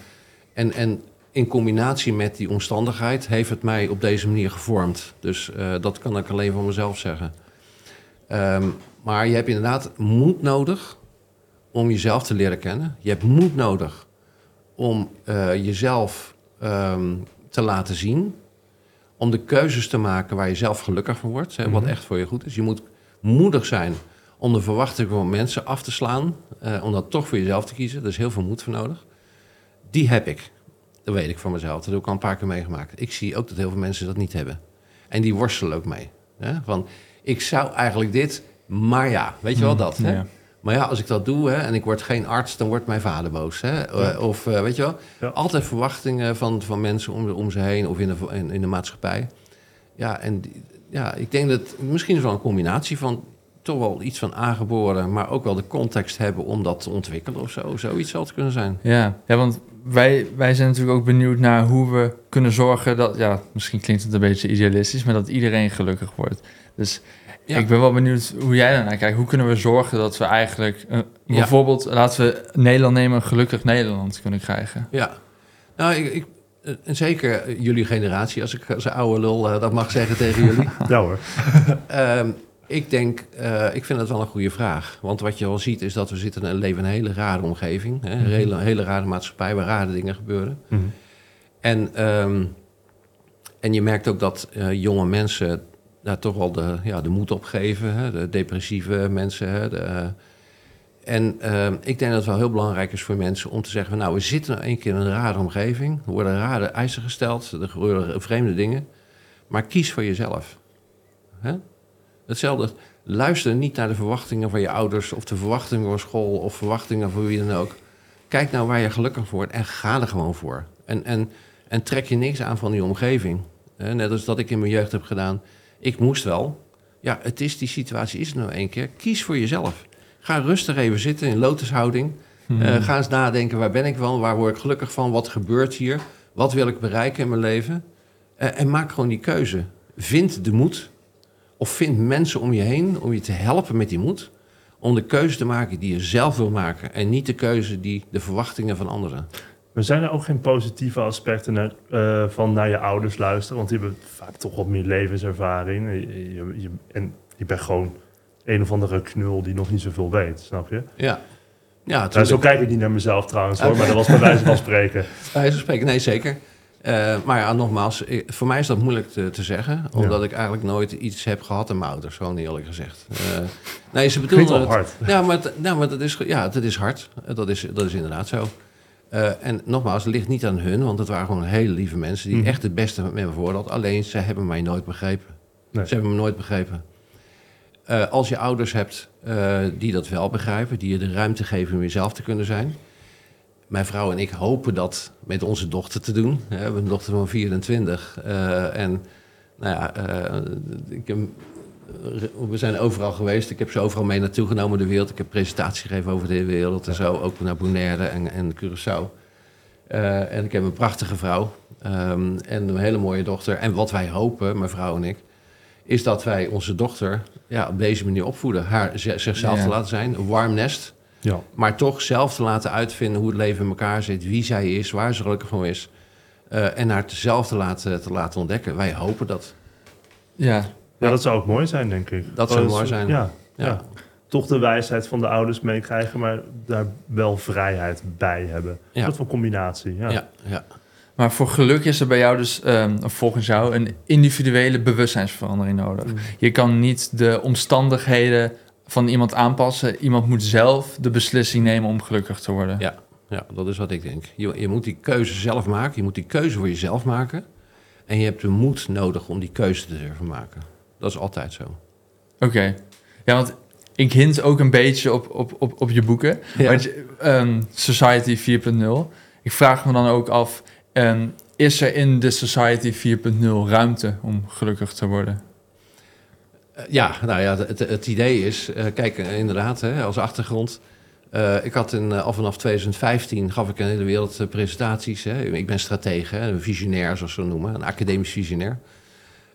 En, en in combinatie met die omstandigheid heeft het mij op deze manier gevormd. Dus eh, dat kan ik alleen van mezelf zeggen. Ehm, maar je hebt inderdaad moed nodig om jezelf te leren kennen. Je hebt moed nodig om eh, jezelf ehm, te laten zien. Om de keuzes te maken waar je zelf gelukkig van wordt. Hè, wat Mhm. echt voor je goed is. Je moet moedig zijn om de verwachtingen van mensen af te slaan. eh, om dat toch voor jezelf te kiezen. Daar is heel veel moed voor nodig. Die heb ik. Dat weet ik van mezelf. Dat heb ik al een paar keer meegemaakt. Ik zie ook dat heel veel mensen dat niet hebben. En die worstelen ook mee. Hè? Van, ik zou eigenlijk dit, maar ja, weet je wel dat. Hè? Ja. Maar ja, als ik dat doe hè, en ik word geen arts, dan wordt mijn vader boos. Hè? Eh, Of eh, weet je wel, Ja. altijd verwachtingen van, van mensen om, om ze heen of in de, in, in de maatschappij. Ja, en die- ja, ik denk dat misschien is wel een combinatie van toch wel iets van aangeboren, maar ook wel de context hebben om dat te ontwikkelen of zo. Zoiets zal het kunnen zijn. Ja, ja want wij, wij zijn natuurlijk ook benieuwd naar hoe we kunnen zorgen dat... Ja, misschien klinkt het een beetje idealistisch, maar dat iedereen gelukkig wordt. Dus Ja. ik ben wel benieuwd hoe jij daarnaar kijkt. Hoe kunnen we zorgen dat we eigenlijk... Ja. Bijvoorbeeld, laten we Nederland nemen, een gelukkig Nederland kunnen krijgen. Ja, nou, ik, ik, en zeker jullie generatie, als ik als oude lul eh, dat mag zeggen tegen jullie. Ja hoor. Ehm, ik denk, eh, ik vind dat wel een goede vraag. Want wat je al ziet is dat we zitten in een leven in een hele rare omgeving. Hè? Een hele, hele rare maatschappij waar rare dingen gebeuren. Mhm. En, ehm, en je merkt ook dat eh, jonge mensen daar toch wel de, ja, de moed op geven. Hè? De depressieve mensen. Hè? De, en ehm, ik denk dat het wel heel belangrijk is voor mensen om te zeggen... van, nou, we zitten nou een keer in een rare omgeving. Er worden rare eisen gesteld. Er gebeuren vreemde dingen. Maar kies voor jezelf. Hè? Hetzelfde, luister niet naar de verwachtingen van je ouders... of de verwachtingen van school of verwachtingen van wie dan ook. Kijk nou waar je gelukkig voor wordt en ga er gewoon voor. En, en, en trek je niks aan van die omgeving. Hè, net als dat ik in mijn jeugd heb gedaan. Ik moest wel. Ja, het is, die situatie is er nou één keer. Kies voor jezelf. Ga rustig even zitten in lotushouding. Hmm. Eh, ga eens nadenken, waar ben ik van? Waar word ik gelukkig van? Wat gebeurt hier? Wat wil ik bereiken in mijn leven? Eh, en maak gewoon die keuze. Vind de moed. Of vind mensen om je heen om je te helpen met die moed. Om de keuze te maken die je zelf wil maken. En niet de keuze die de verwachtingen van anderen. Maar zijn er ook geen positieve aspecten naar, eh, van naar je ouders luisteren? Want die hebben vaak toch wat meer levenservaring. Je, je, je- en je bent gewoon een of andere knul die nog niet zoveel weet, snap je? Ja, ja Nou, zo kijk ik niet naar mezelf trouwens hoor, maar dat was bij wijze van spreken. Bij wijze van spreken, nee, zeker. Eh, maar ja, nogmaals, eh, voor mij is dat moeilijk te, te zeggen. Omdat ik eigenlijk nooit iets heb gehad aan mijn ouders, gewoon eerlijk gezegd. Eh, nee, ze bedoelden wel het... hard. Ja, maar, het- maar dat, is, ja, dat is hard. Dat is, dat is inderdaad zo. En nogmaals, het ligt niet aan hun, want het waren gewoon hele lieve mensen... die Mhm. echt het beste met me voor hadden. Alleen, ze hebben mij nooit begrepen. Nee. Ze hebben me nooit begrepen. Als je ouders hebt die dat wel begrijpen... die je de ruimte geven om jezelf te kunnen zijn... Mijn vrouw en ik hopen dat met onze dochter te doen. We hebben een dochter van 24. eh, en nou ja, eh, ik heb, we zijn overal geweest. Ik heb ze overal mee naartoe genomen de wereld. Ik heb presentaties gegeven over de hele wereld en zo. Ook naar Bonaire en, en Curaçao. Eh, en ik heb een prachtige vrouw ehm, en een hele mooie dochter. En wat wij hopen, mijn vrouw en ik, is dat wij onze dochter ja, op deze manier opvoeden. Haar zichzelf Ja. te laten zijn, een warm nest. Ja. Maar toch zelf te laten uitvinden hoe het leven in elkaar zit, wie zij is, waar ze gelukkig van is. Eh, en haar zelf te laten, te laten ontdekken. Wij hopen dat. Ja, ja, dat zou ook mooi zijn, denk ik. Dat zou Gewoon mooi zijn. soort- Ja, Ja. ja. Toch de wijsheid van de ouders meekrijgen, maar daar wel vrijheid bij hebben. Ja. Dat voor combinatie. Ja. Ja, ja. maar voor geluk is er bij jou dus, ehm, volgens jou, een individuele bewustzijnsverandering nodig. Mm. Je kan niet de omstandigheden van iemand aanpassen. Iemand moet zelf de beslissing nemen om gelukkig te worden. Ja. ja, dat is wat ik denk. Je, je moet die keuze zelf maken. Je moet die keuze voor jezelf maken. En je hebt de moed nodig om die keuze te durven maken. Dat is altijd zo. Oké. Ja, want ik hint ook een beetje op, op, op, op je boeken. Ja. Want je- ehm, Society 4.0. Ik vraag me dan ook af, ehm, is er in de Society 4.0 ruimte om gelukkig te worden? Eh, ja, nou ja, het, het idee is, eh, kijk, eh, inderdaad, hè, als achtergrond. ik had in, eh, al vanaf 2015 gaf ik in de hele wereld presentaties. Hè. Ik ben stratege, een visionair, zoals ze dat noemen, een academisch visionair.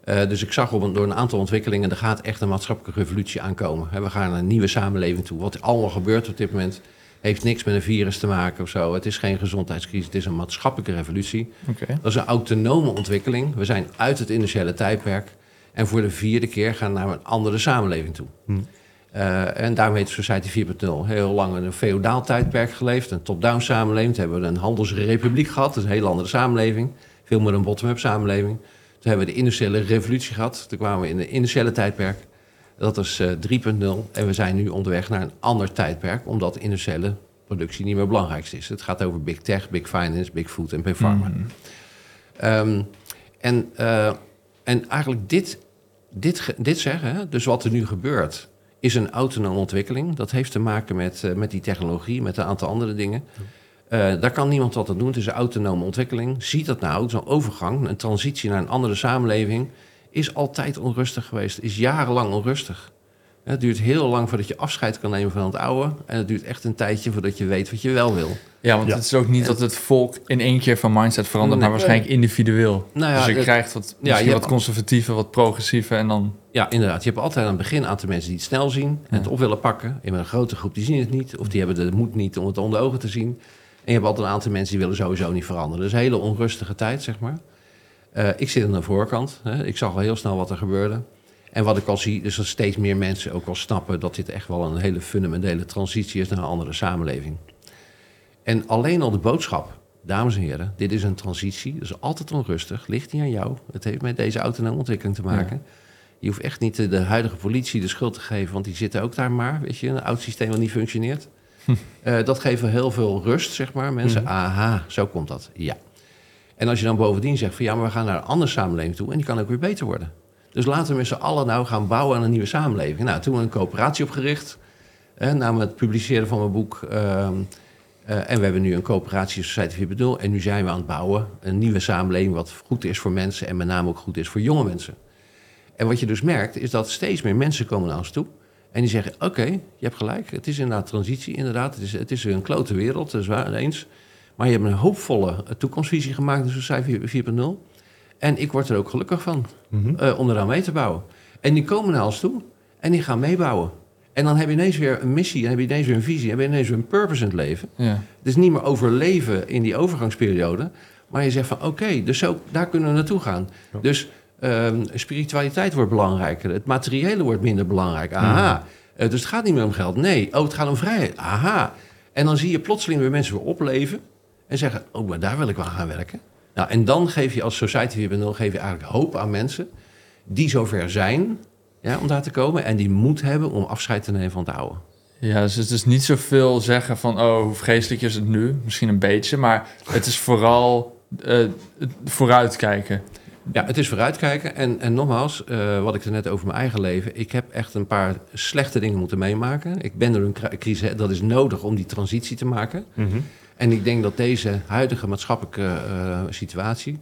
Dus ik zag op een, door een aantal ontwikkelingen, er gaat echt een maatschappelijke revolutie aankomen. Hè, we gaan naar een nieuwe samenleving toe. Wat allemaal gebeurt op dit moment, heeft niks met een virus te maken of zo. Het is geen gezondheidscrisis, het is een maatschappelijke revolutie. Dat is een autonome ontwikkeling. We zijn uit het industriële tijdperk. En voor de vierde keer gaan we naar een andere samenleving toe. Hm. Eh, en daarmee heet Society 4.0. Heel lang in een feodaal tijdperk geleefd. Een top-down samenleving. Toen hebben we een handelsrepubliek gehad. Dat is een hele andere samenleving. Veel meer een bottom-up samenleving. Toen hebben we de industriële revolutie gehad. Toen kwamen we in het industriële tijdperk. Dat is eh 3.0. En we zijn nu onderweg naar een ander tijdperk. Omdat industriële productie niet meer het belangrijkste is. Het gaat over big tech, big finance, big food en big pharma. Mhm. Ehm, en, eh, en eigenlijk dit, dit, dit zeggen, dus wat er nu gebeurt, is een autonome ontwikkeling. Dat heeft te maken met, eh, met die technologie, met een aantal andere dingen. Eh, daar kan niemand wat aan doen. Het is een autonome ontwikkeling. Ziet dat nou, zo'n overgang, een transitie naar een andere samenleving, is altijd onrustig geweest. Is jarenlang onrustig. Het duurt heel lang voordat je afscheid kan nemen van het oude. En het duurt echt een tijdje voordat je weet wat je wel wil. Ja, want Ja. het is ook niet dat het volk in één keer van mindset verandert, maar waarschijnlijk individueel. Nou ja, dus je het- krijgt wat, je misschien wat conservatiever, wat progressiever en dan... Ja, inderdaad. Je hebt altijd aan het begin een aantal mensen die het snel zien en het Ja. op willen pakken. Je hebt een grote groep die zien het niet, of die hebben de moed niet om het onder ogen te zien. En je hebt altijd een aantal mensen die willen sowieso niet veranderen. Dus een hele onrustige tijd, zeg maar. Eh, ik zit aan de voorkant. Hè. Ik zag al heel snel wat er gebeurde. En wat ik al zie, is dat steeds meer mensen ook wel snappen dat dit echt wel een hele fundamentele transitie is naar een andere samenleving. En alleen al de boodschap, dames en heren, dit is een transitie, dus altijd onrustig, ligt niet aan jou. Het heeft met deze autonome ontwikkeling te maken. Je hoeft echt niet de, huidige politie de schuld te geven, want die zitten ook daar maar, weet je, een oud systeem wat niet functioneert. Eh, dat geeft wel heel veel rust, zeg maar. Mensen, Mhm. aha, zo komt dat. Ja. En als je dan bovendien zegt van ja, maar we gaan naar een andere samenleving toe en die kan ook weer beter worden. Dus laten we met z'n allen nou gaan bouwen aan een nieuwe samenleving. Nou, toen we een coöperatie opgericht, eh, na het publiceren van mijn boek. ehm, eh, en we hebben nu een coöperatie Society 4.0 en nu zijn we aan het bouwen een nieuwe samenleving wat goed is voor mensen en met name ook goed is voor jonge mensen. En wat je dus merkt is dat steeds meer mensen komen naar ons toe En die zeggen, oké, je hebt gelijk. Het is inderdaad transitie, inderdaad. Het is, het is een klote wereld, dat is waar, eens. Maar je hebt een hoopvolle eh, toekomstvisie gemaakt in Society 4.0. En ik word er ook gelukkig van, Mhm. eh, om eraan mee te bouwen. En die komen naar ons toe en die gaan meebouwen. En dan heb je ineens weer een missie, en heb je ineens weer een visie, heb je ineens weer een purpose in het leven. Ja. Het is niet meer overleven in die overgangsperiode. Maar je zegt van oké, dus zo, daar kunnen we naartoe gaan. Ja. Dus ehm, spiritualiteit wordt belangrijker. Het materiële wordt minder belangrijk. Aha. Eh, dus het gaat niet meer om geld. Nee. Oh, het gaat om vrijheid. Aha. En dan zie je plotseling weer mensen weer opleven. En zeggen, oh, maar daar wil ik wel aan gaan werken. Nou, en dan geef je als Society 4.0 geef je eigenlijk hoop aan mensen... die zover zijn ja, om daar te komen... en die moed hebben om afscheid te nemen van het oude. Ja, dus het is niet zoveel zeggen van, oh, hoe vreselijk is het nu? Misschien een beetje, maar het is vooral eh, het vooruitkijken. Ja, het is vooruitkijken. En, en nogmaals, eh, wat ik er net over mijn eigen leven. Ik heb echt een paar slechte dingen moeten meemaken. Ik ben door een cri- crisis. Dat is nodig om die transitie te maken. Mhm. En ik denk dat deze huidige maatschappelijke eh, situatie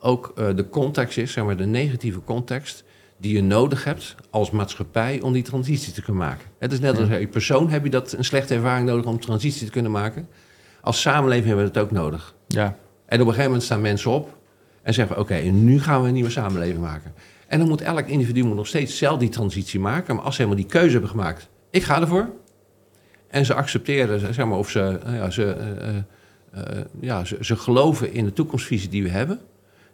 ook eh, de context is, zeg maar de negatieve context, die je nodig hebt als maatschappij om die transitie te kunnen maken. Het is net als je persoon heb je dat een slechte ervaring nodig om transitie te kunnen maken. Als samenleving hebben we het ook nodig. Ja, En op een gegeven moment staan mensen op en zeggen: Oké, nu gaan we een nieuwe samenleving maken. En dan moet elk individu moet nog steeds zelf die transitie maken. Maar als ze helemaal die keuze hebben gemaakt, ik ga ervoor. En ze accepteren, zeg maar, of ze, nou ja, ze, eh, eh, eh, ja, ze, ze geloven in de toekomstvisie die we hebben.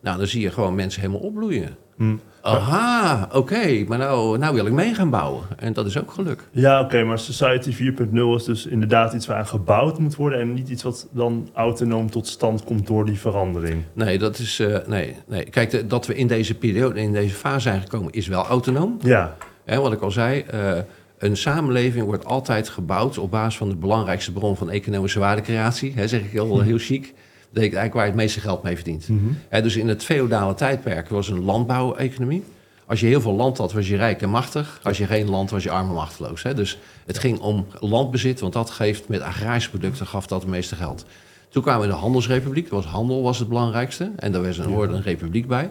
Nou, dan zie je gewoon mensen helemaal opbloeien. Hm. Aha, oké, maar nou, nou wil ik mee gaan bouwen. En dat is ook geluk. Ja, oké, maar Society 4.0 is dus inderdaad iets waar gebouwd moet worden... en niet iets wat dan autonoom tot stand komt door die verandering. Nee, dat is. nee, nee. Kijk, de- dat we in deze periode, in deze fase zijn gekomen, is wel autonoom. Ja, Hè, wat ik al zei, een samenleving wordt altijd gebouwd op basis van de belangrijkste bron van economische waardecreatie. Hè, zeg ik heel, heel chic. Dat betekent eigenlijk waar je het meeste geld mee verdient. Hè, dus in het feodale tijdperk was een landbouweconomie. Als je heel veel land had, was je rijk en machtig. Als je geen land, was je arm en machteloos. Hè. Dus het ging om landbezit, want dat geeft met agrarische producten gaf dat het meeste geld. Toen kwamen we in de handelsrepubliek. Was handel was het belangrijkste. En daar was een, hoorde een republiek bij.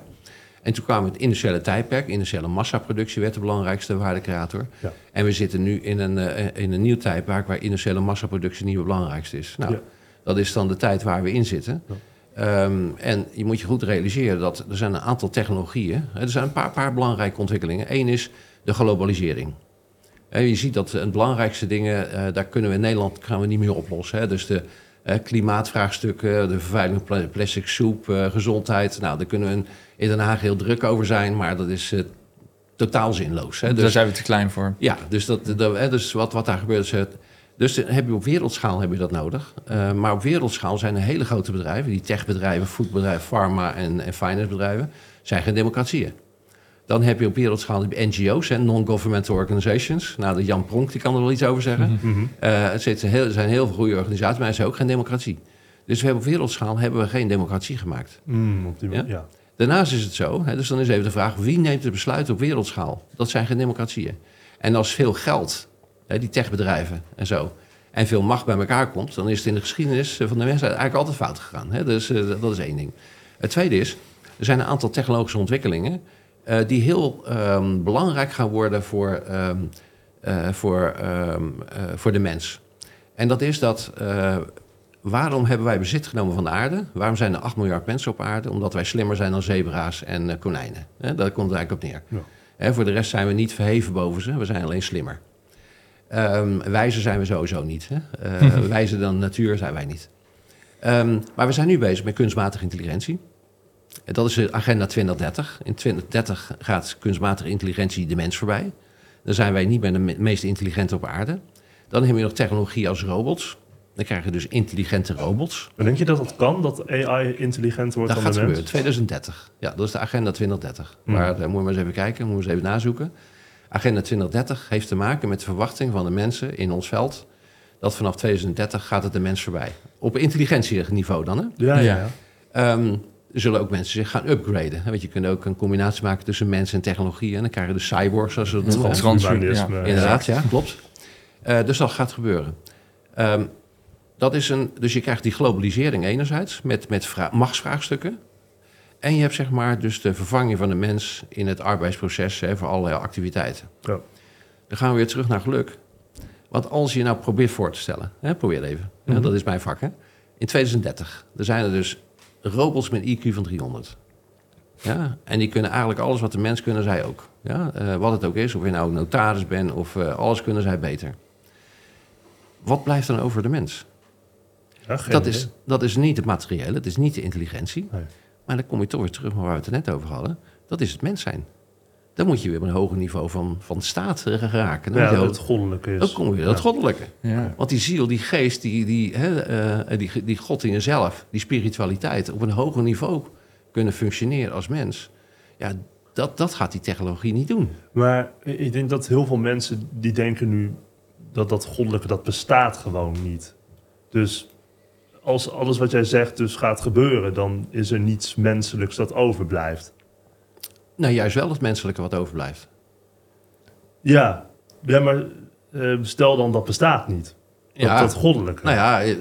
En toen kwam het industriële tijdperk. Industriële massaproductie werd de belangrijkste waardecreator. Ja. En we zitten nu in een, eh, in een nieuw tijdperk waar industriële massaproductie niet het belangrijkste is. Nou, Ja. dat is dan de tijd waar we in zitten. Ja. Ehm, en je moet je goed realiseren dat er zijn een aantal technologieën. Er zijn een paar, paar belangrijke ontwikkelingen. Eén is de globalisering. Hè, je ziet dat een belangrijkste dingen, eh, daar kunnen we in Nederland gaan we niet meer oplossen. Hè. Dus de klimaatvraagstukken, de vervuiling van pla- plastic soep, eh, gezondheid. Nou, daar kunnen we in Den Haag heel druk over zijn, maar dat is eh, totaal zinloos. Hè. daar Dus, zijn we te klein voor. ja, dus, dat, dat, dus wat, wat daar gebeurt is... het- Dus heb je op wereldschaal heb je dat nodig. Eh, maar op wereldschaal zijn er hele grote bedrijven... die techbedrijven, foodbedrijven, pharma en, en financebedrijven... zijn geen democratieën. Dan heb je op wereldschaal NGO's, non-governmental organizations. Nou, de Jan Pronk die kan er wel iets over zeggen. Mhm. Eh, het zitten heel, er zijn heel veel goede organisaties, maar er is ook geen democratie. Dus we hebben op wereldschaal hebben we geen democratie gemaakt. Mm, op die Ja? ja? ja. Daarnaast is het zo, hè, dus dan is even de vraag... wie neemt het besluit op wereldschaal? Dat zijn geen democratieën. En als veel geld, hè, die techbedrijven en zo... en veel macht bij elkaar komt... dan is het in de geschiedenis van de mensheid eigenlijk altijd fout gegaan. Hè? Dus eh, dat is één ding. Het tweede is, er zijn een aantal technologische ontwikkelingen... eh, die heel ehm, belangrijk gaan worden voor, ehm, eh, voor, ehm, eh, voor de mens. En dat is dat... Waarom hebben wij bezit genomen van de aarde? Waarom zijn er 8 miljard mensen op aarde? Omdat wij slimmer zijn dan zebra's en konijnen. Hè, daar komt het eigenlijk op neer. Ja. Voor de rest zijn we niet verheven boven ze, we zijn alleen slimmer. Wijzer zijn we sowieso niet. Hè? Wijzer dan natuur zijn wij niet. Maar we zijn nu bezig met kunstmatige intelligentie. Dat is de agenda 2030. In 2030 gaat kunstmatige intelligentie de mens voorbij. Dan zijn wij niet meer de me- meest intelligente op aarde. Dan heb je nog technologie als robots. Dan krijg je dus intelligente robots. En denk je dat dat kan, dat AI intelligent wordt Dat dan gaat de mens? gebeuren, 2030. Ja, dat is de agenda 2030. Hmm. Maar daar moet je maar eens even kijken, moet je eens even nazoeken. Agenda 2030 heeft te maken met de verwachting van de mensen in ons veld... dat vanaf 2030 gaat het de mens voorbij. Op intelligentieniveau dan, hè? Ja, ja. Ja. ja. Zullen ook mensen zich gaan upgraden. Want je kunt ook een combinatie maken tussen mens en technologie. En dan krijg je de cyborgs, zoals we dat noemen. Transhumanisme. Ja. Inderdaad, ja, klopt. Eh, dus dat gaat gebeuren. Ehm, dat is een, dus je krijgt die globalisering enerzijds met, met vra- machtsvraagstukken. En je hebt zeg maar dus de vervanging van de mens in het arbeidsproces hè, voor allerlei activiteiten. Ja. dan gaan we weer terug naar geluk. Want als je nou probeert voor te stellen, hè, probeer even, hè, Mhm. dat is mijn vak. Hè. In 2030, er zijn er dus robots met IQ van 300. Ja, en die kunnen eigenlijk alles wat de mens kunnen, zij ook. Ja, eh, wat het ook is, of je nou notaris bent of eh, alles kunnen zij beter. Wat blijft dan over de mens? Ja, Dat idee. is, dat is niet het materiële, het is niet de intelligentie. Nee. Maar dan kom je toch weer terug naar waar we het er net over hadden. Dat is het mens zijn. Dan moet je weer op een hoger niveau van, van staat geraken. Dan, Ja, dat het goddelijke is. dan kom je weer dat Ja. goddelijke. Ja. Want die ziel, die geest, die, die, hè, eh, die, die God in jezelf, die spiritualiteit, op een hoger niveau kunnen functioneren als mens. Ja, dat, dat gaat die technologie niet doen. Maar ik denk dat heel veel mensen die denken nu dat dat goddelijke, dat bestaat gewoon niet. Dus als alles wat jij zegt dus gaat gebeuren, dan is er niets menselijks dat overblijft. Nou, juist wel het menselijke wat overblijft. Ja, ja maar eh, stel dan dat bestaat niet. Dat, Ja. dat goddelijke. Nou ja,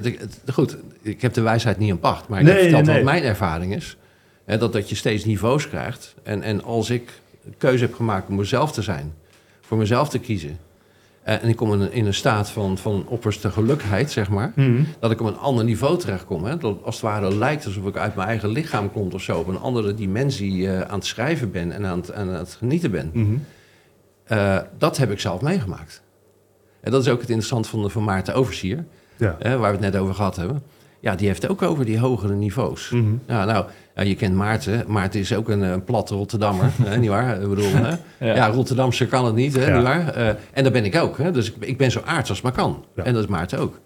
goed, ik heb de wijsheid niet in pacht, maar ik Nee, heb verteld nee, wat mijn ervaring is. Hè, dat, dat je steeds niveaus krijgt. En, en als ik keuze heb gemaakt om mezelf te zijn, voor mezelf te kiezen. Eh, en ik kom in een, in een staat van, van opperste gelukkigheid, zeg maar. Mhm. Dat ik op een ander niveau terechtkom. Hè? Dat als het ware lijkt alsof ik uit mijn eigen lichaam kom of zo. Op een andere dimensie eh, aan het schrijven ben en aan het, aan het genieten ben. Mhm. Eh, dat heb ik zelf meegemaakt. En dat is ook het interessante van, van Maarten Oversier, Ja. hè, waar we het net over gehad hebben. Ja, die heeft ook over die hogere niveaus. Mhm. Ja, nou, je kent Maarten. Maarten is ook een, een platte Rotterdammer, hè, nietwaar? Ik bedoel, hè? Ja. Ja. Rotterdamse kan het niet, hè, Ja. nietwaar? Eh, en dat ben ik ook. Hè? Dus ik, ik ben zo aards als maar kan. En dat is Maarten ook.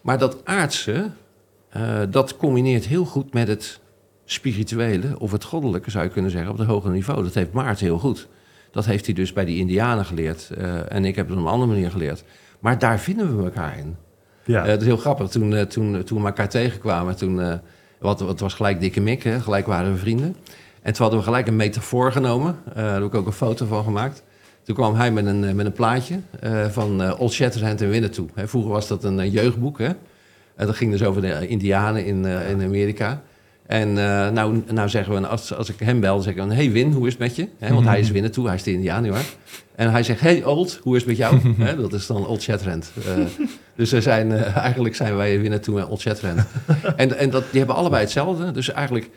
Maar dat aardse, eh, dat combineert heel goed met het spirituele... of het goddelijke, zou je kunnen zeggen, op het hogere niveau. Dat heeft Maarten heel goed. Dat heeft hij dus bij die indianen geleerd. eh, en ik heb het op een andere manier geleerd. Maar daar vinden we elkaar in. Ja. Eh, is heel grappig. Toen, eh, toen, toen we elkaar tegenkwamen, toen, eh, wat, wat was gelijk dikke mik, gelijk waren we vrienden. En toen hadden we gelijk een metafoor genomen. Daar heb ik ook een foto van gemaakt. Toen kwam hij met een, met een plaatje van eh, Old Shatterhand en Winnetou. Hè, vroeger was dat een jeugdboek. Hè? En dat ging dus over de Indianen in, in Amerika. En eh, nou, nou zeggen we, als, als ik hem bel, zeg ik dan... Hey Win, hoe is het met je? Want hij is Winnetou, hij is de Indiaan, hoor. En hij zegt, hey Old, hoe is het met jou? Dat is dan Old Shatterhand. Eh, dus we zijn, eh, eigenlijk zijn wij Winnetou en Old Shatterhand. en en dat, die hebben allebei hetzelfde. Dus eigenlijk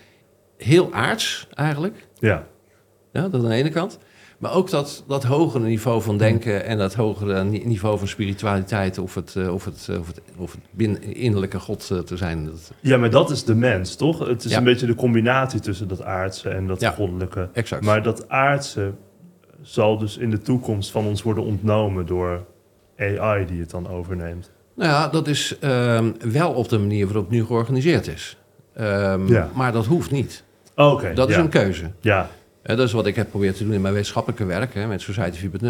heel aards, eigenlijk. ja. Ja, dat aan de ene kant. Maar ook dat, dat hogere niveau van denken en dat hogere ni- niveau van spiritualiteit of het, eh, of het, eh, of het, of het binnen, innerlijke God eh, te zijn. Ja, maar dat is de mens, toch? Het is Ja. een beetje de combinatie tussen dat aardse en dat Ja. goddelijke. exact. Maar dat aardse zal dus in de toekomst van ons worden ontnomen door AI die het dan overneemt. Nou ja, dat is ehm, wel op de manier waarop het nu georganiseerd is. Ehm, Ja. Maar dat hoeft niet. Oké, Dat is een keuze. Ja, Eh, dat is wat ik heb geprobeerd te doen in mijn wetenschappelijke werk hè, met Society 4.0.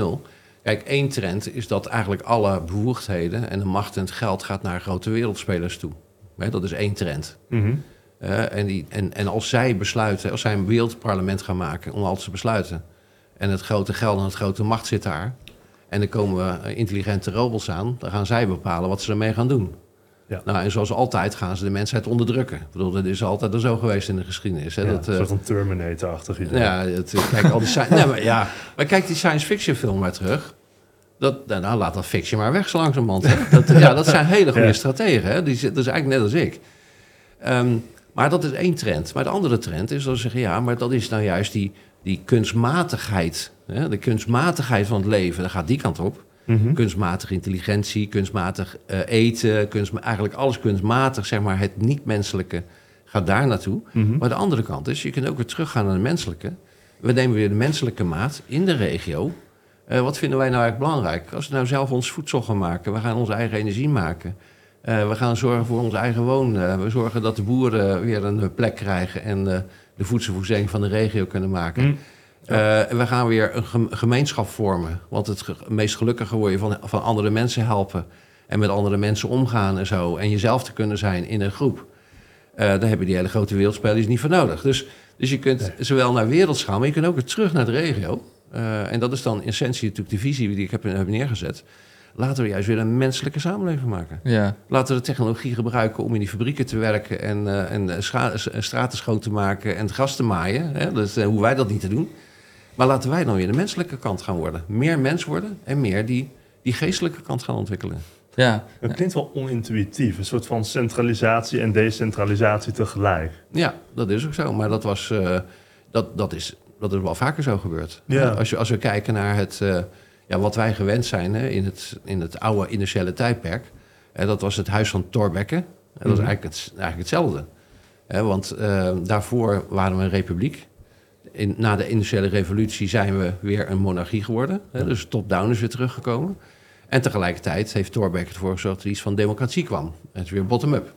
Kijk, één trend is dat eigenlijk alle bevoegdheden en de macht en het geld gaat naar grote wereldspelers toe. Hè, dat is één trend. Mhm. En, die, en, en als zij besluiten, als zij een wereldparlement gaan maken om alles te besluiten. En het grote geld en het grote macht zit daar. En er komen eh, intelligente robots aan. Dan gaan zij bepalen wat ze ermee gaan doen. Ja. Nou, en zoals altijd gaan ze de mensheid onderdrukken. Ik bedoel, dat is altijd al zo geweest in de geschiedenis. Hè? Ja, dat, een eh, soort van Terminator-achtig idee. ja, het, kijk, al die nee, maar, ja, maar kijk die science fiction film maar terug. Dat, nou, nou, laat dat fiction maar weg zo langzamerhand. Hè? Dat, ja, dat zijn hele goede Ja. strategen. Hè? Die, dat is eigenlijk net als ik. Ehm, maar dat is één trend. Maar de andere trend is dat ze zeggen... ja, maar dat is nou juist die, die kunstmatigheid. Hè? De kunstmatigheid van het leven. Dan gaat die kant op. Mhm. Kunstmatige intelligentie, kunstmatig eh, eten... Eigenlijk alles kunstmatig, zeg maar, het niet-menselijke... gaat daar naartoe. Mhm. Maar de andere kant is, je kunt ook weer teruggaan naar de menselijke. We nemen weer de menselijke maat in de regio. Eh, wat vinden wij nou eigenlijk belangrijk? Als we nou zelf ons voedsel gaan maken, we gaan onze eigen energie maken. Eh, we gaan zorgen voor onze eigen wonen. we zorgen dat de boeren weer een plek krijgen en de voedselvoorziening van de regio kunnen maken. Eh, we gaan weer een gem- gemeenschap vormen. Want het meest gelukkige word je van, van andere mensen helpen. En met andere mensen omgaan en zo. En jezelf te kunnen zijn in een groep. Eh daar heb je die hele grote wereldspelers niet voor nodig. Dus, dus je kunt zowel naar wereldschaal, maar je kunt ook weer terug naar de regio. Eh, en dat is dan in essentie natuurlijk de visie die ik heb, heb neergezet. Laten we juist weer een menselijke samenleving maken. Ja, Laten we de technologie gebruiken om in die fabrieken te werken en, en straten schoon te maken en het gras te maaien. Hè? Dat is hoe wij dat niet te doen. Maar laten wij dan weer de menselijke kant gaan worden. Meer mens worden en meer die, die geestelijke kant gaan ontwikkelen. Ja, Het klinkt wel onintuïtief. Een soort van centralisatie en decentralisatie tegelijk. Ja, dat is ook zo. Maar dat, was, eh, dat, dat, is, dat is wel vaker zo gebeurd. Ja. Als, je, als we kijken naar het, eh, ja, wat wij gewend zijn hè, in, het, in het oude industriële tijdperk. Hè, dat was het huis van Thorbecke. En dat is Mhm. eigenlijk, het, eigenlijk hetzelfde. Hè, want eh, daarvoor waren we een republiek. In, na de industriële revolutie zijn we weer een monarchie geworden. Hè, dus top-down is weer teruggekomen. En tegelijkertijd heeft Thorbecke ervoor gezorgd dat er iets van democratie kwam. Het is weer bottom-up.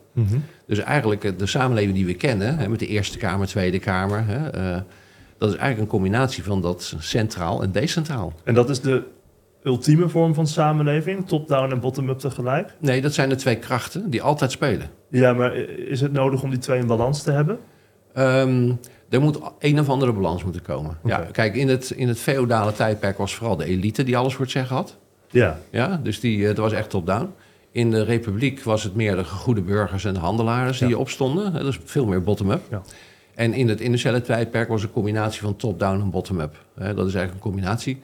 Dus eigenlijk eh, de samenleving die we kennen, hè, met de Eerste Kamer, Tweede Kamer, hè, eh, dat is eigenlijk een combinatie van dat centraal en decentraal. En dat is de ultieme vorm van samenleving, top-down en bottom-up tegelijk. Nee, dat zijn de twee krachten die altijd spelen. Ja, maar is het nodig om die twee in balans te hebben? Ehm, er moet een of andere balans moeten komen. Ja, kijk, in het, in het feodale tijdperk was vooral de elite die alles voor het zeggen had. Ja, Ja, dus die, eh, dat was echt top-down. In de republiek was het meer de goede burgers en de handelaren die Ja. opstonden. Dat is veel meer bottom-up. Ja. En in het industriële tijdperk was een combinatie van top-down en bottom-up. Dat is eigenlijk een combinatie.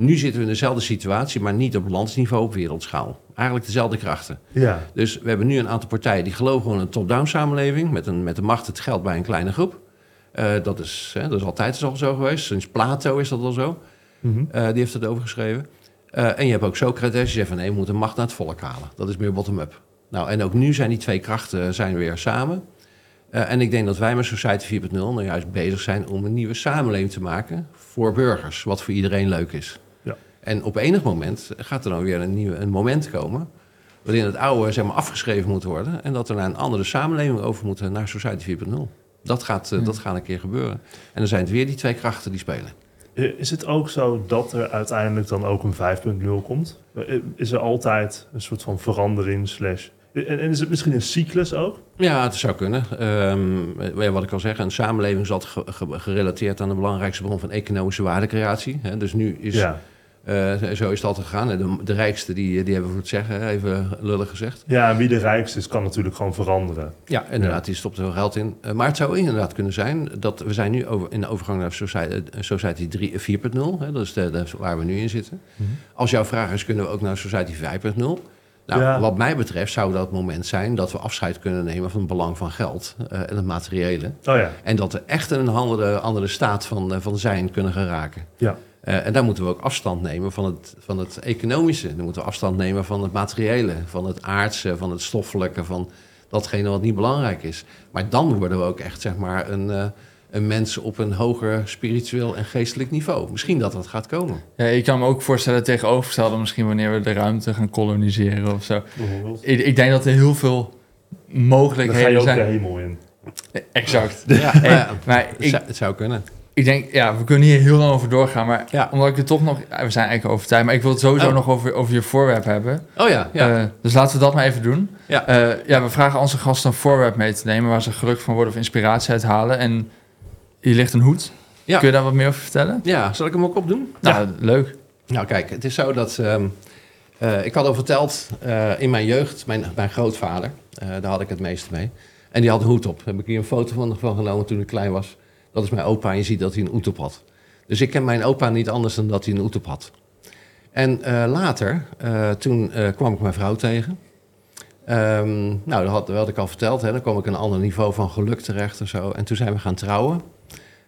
Nu zitten we in dezelfde situatie, maar niet op landsniveau, op wereldschaal. Eigenlijk dezelfde krachten. ja. Dus we hebben nu een aantal partijen die geloven gewoon in een top-down samenleving... met, een, met de macht het geld bij een kleine groep. Eh, dat, is, hè, dat is altijd al zo geweest. Sinds Plato is dat al zo. Mhm. Eh, die heeft het over geschreven. Eh, en je hebt ook Socrates, die zegt van nee, we moeten macht naar het volk halen. Dat is meer bottom-up. Nou, en ook nu zijn die twee krachten zijn weer samen. En ik denk dat wij met Society 4.0 nou juist bezig zijn om een nieuwe samenleving te maken voor burgers, wat voor iedereen leuk is. En op enig moment gaat er dan weer een, nieuwe, een moment komen waarin het oude zeg maar, afgeschreven moet worden en dat we naar een andere samenleving over moeten, naar Society 4.0. Dat gaat, eh, dat gaat een keer gebeuren. En dan zijn het weer die twee krachten die spelen. Eh, Is het ook zo dat er uiteindelijk dan ook een 5.0 komt? Eh, Is er altijd een soort van verandering slash... En is het misschien een cyclus ook? Ja, het zou kunnen. Ehm, eh, wat ik al zeg, een samenleving is altijd ge- ge- gerelateerd aan de belangrijkste bron van economische waardecreatie. Hè. Dus nu is, Ja. Eh, zo is het altijd gegaan. De, de rijkste die, die hebben voor het zeggen, even lullig gezegd. Ja, en wie de rijkste is, kan natuurlijk gewoon veranderen. Ja, inderdaad, die stopt er wel geld in. Eh, maar het zou inderdaad kunnen zijn dat we zijn nu over, in de overgang naar Society, eh, Society 3 4.0. Hè, dat is de, de- waar we nu in zitten. Als jouw vraag is, kunnen we ook naar Society 5.0 Nou, Ja. wat mij betreft zou dat het moment zijn dat we afscheid kunnen nemen van het belang van geld eh, en het materiële. Oh ja, En dat we echt in een andere, andere staat van, eh, van zijn kunnen geraken. ja. Eh, en daar moeten we ook afstand nemen van het, van het economische. Dan moeten we afstand nemen van het materiële, van het aardse, van het stoffelijke, van datgene wat niet belangrijk is. Maar dan worden we ook echt zeg maar, een, eh, een mens op een hoger spiritueel en geestelijk niveau. Misschien dat dat gaat komen. Ja, ik kan me ook voorstellen tegenovergestelde misschien wanneer we de ruimte gaan koloniseren of zo. Ik, ik denk dat er heel veel Dan ga je mogelijkheden ook de zijn. hemel in. Exact. Ja, En- maar ja, maar het, ik, zou, het zou kunnen. Ik denk, ja, we kunnen hier heel lang over doorgaan, maar Ja. omdat ik het toch nog, ja, we zijn eigenlijk over tijd, maar ik wil het sowieso Oh. nog over, over je voorwerp hebben. Oh ja, ja. Eh, dus laten we dat maar even doen. Ja. Eh, ja, we vragen onze gasten een voorwerp mee te nemen waar ze gelukkig van worden of inspiratie uit halen. En hier ligt een hoed. Ja. Kun je daar wat meer over vertellen? ja, zal ik hem ook opdoen? Nou, leuk. Nou, kijk, het is zo dat. ehm, eh, ik had al verteld in mijn jeugd, mijn, mijn grootvader, daar had ik het meeste mee. En die had een hoed op. Daar heb ik hier een foto van, van genomen toen ik klein was. Dat is mijn opa en je ziet dat hij een hoed op had. Dus ik ken mijn opa niet anders dan dat hij een hoed op had. En eh, later, eh, toen eh, kwam ik mijn vrouw tegen. Ehm, nou, dat had, dat ik al verteld. Hè. Dan kwam ik een ander niveau van geluk terecht en zo. En toen zijn we gaan trouwen.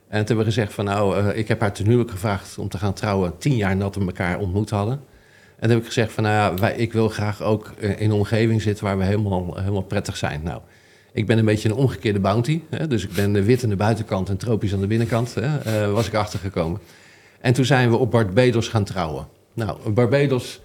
En toen hebben we gezegd van nou, ik heb haar ten huwelijk gevraagd om te gaan trouwen tien jaar nadat we elkaar ontmoet hadden. En toen heb ik gezegd van nou ja, ik wil graag ook in een omgeving zitten waar we helemaal, helemaal prettig zijn. Nou, ik ben een beetje een omgekeerde bounty. Hè, dus ik ben wit aan de buitenkant en tropisch aan de binnenkant, hè, eh, was ik achtergekomen. En toen zijn we op Barbados gaan trouwen. Nou, op Barbados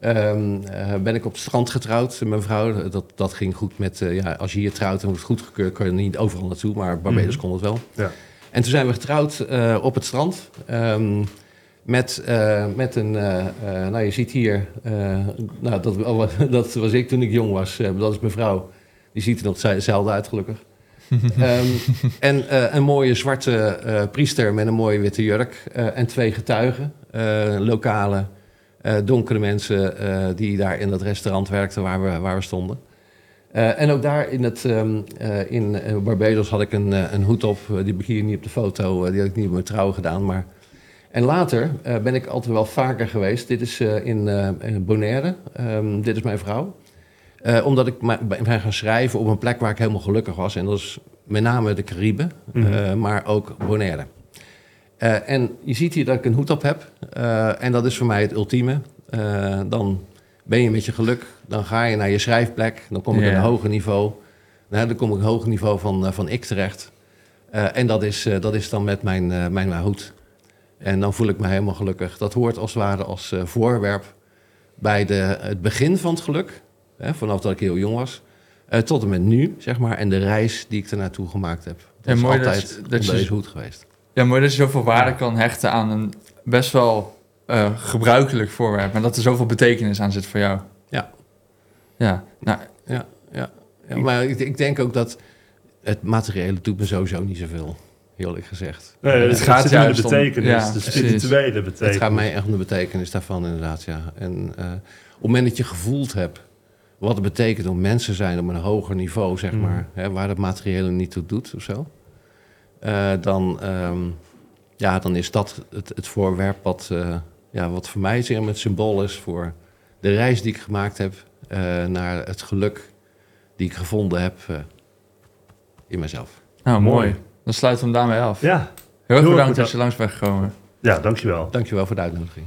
ehm, eh, ben ik op het strand getrouwd. Mijn vrouw, dat, dat ging goed met, eh, ja, als je hier trouwt en wordt het goedgekeurd, kan je niet overal naartoe. Maar Barbados Mhm. kon het wel. Ja. En toen zijn we getrouwd eh, op het strand. ehm, met, eh, met een, eh, eh, nou je ziet hier, eh, nou, dat, dat was ik toen ik jong was. Eh, dat is mijn vrouw. Die ziet er nog hetzelfde uit, gelukkig. Ehm, en eh, een mooie zwarte eh, priester met een mooie witte jurk. eh, en twee getuigen, lokale, donkere mensen die daar in dat restaurant werkten waar we, waar we stonden. En ook daar in, het, ehm, eh, in Barbados had ik een, een hoed op. Die heb ik hier niet op de foto, die had ik niet op mijn trouwen gedaan. Maar... En later ben ik altijd wel vaker geweest. Dit is in, in Bonaire. Ehm, dit is mijn vrouw. Eh, omdat ik ben gaan schrijven op een plek waar ik helemaal gelukkig was. En dat is met name de Cariben, Mhm. eh, maar ook Bonaire. Eh, en je ziet hier dat ik een hoed op heb. En dat is voor mij het ultieme. Dan ben je met je geluk. Dan ga je naar je schrijfplek. Dan kom ik op een hoger niveau. Nou, dan kom ik op een hoger niveau van, van ik terecht. En dat is, dat is dan met mijn, mijn, mijn hoed. En dan voel ik me helemaal gelukkig. Dat hoort als het ware als voorwerp bij de, het begin van het geluk. Hè, vanaf dat ik heel jong was. eh, tot en met nu, zeg maar. En de reis die ik er naartoe gemaakt heb. Dat Ja, is mooi dat altijd je- op dat je- deze hoed geweest. Ja, mooi dat je zoveel waarde kan hechten aan een best wel eh, gebruikelijk voorwerp. Maar dat er zoveel betekenis aan zit voor jou. Ja. Ja, nou, Ja, ja. ja maar ik, ik denk ook dat het materiële doet me sowieso niet zoveel. Heel eerlijk gezegd. Nee, het het gaat in de om- betekenis, ja, de spirituele betekenis. Het gaat mij echt om de betekenis daarvan, inderdaad. Ja. En eh, op het moment dat je gevoeld hebt wat het betekent om mensen te zijn op een hoger niveau, zeg Mm. maar, hè, waar het materiële niet toe doet of zo, eh, dan, ehm, ja, dan is dat het, het voorwerp wat, eh, ja, wat voor mij zeer met symbool is voor de reis die ik gemaakt heb eh, naar het geluk die ik gevonden heb in mezelf. nou Mooi. mooi. Dan sluiten we hem daarmee af. Ja, Heel erg bedankt dat je langs bent gekomen. ja, dankjewel. Dankjewel voor de uitnodiging.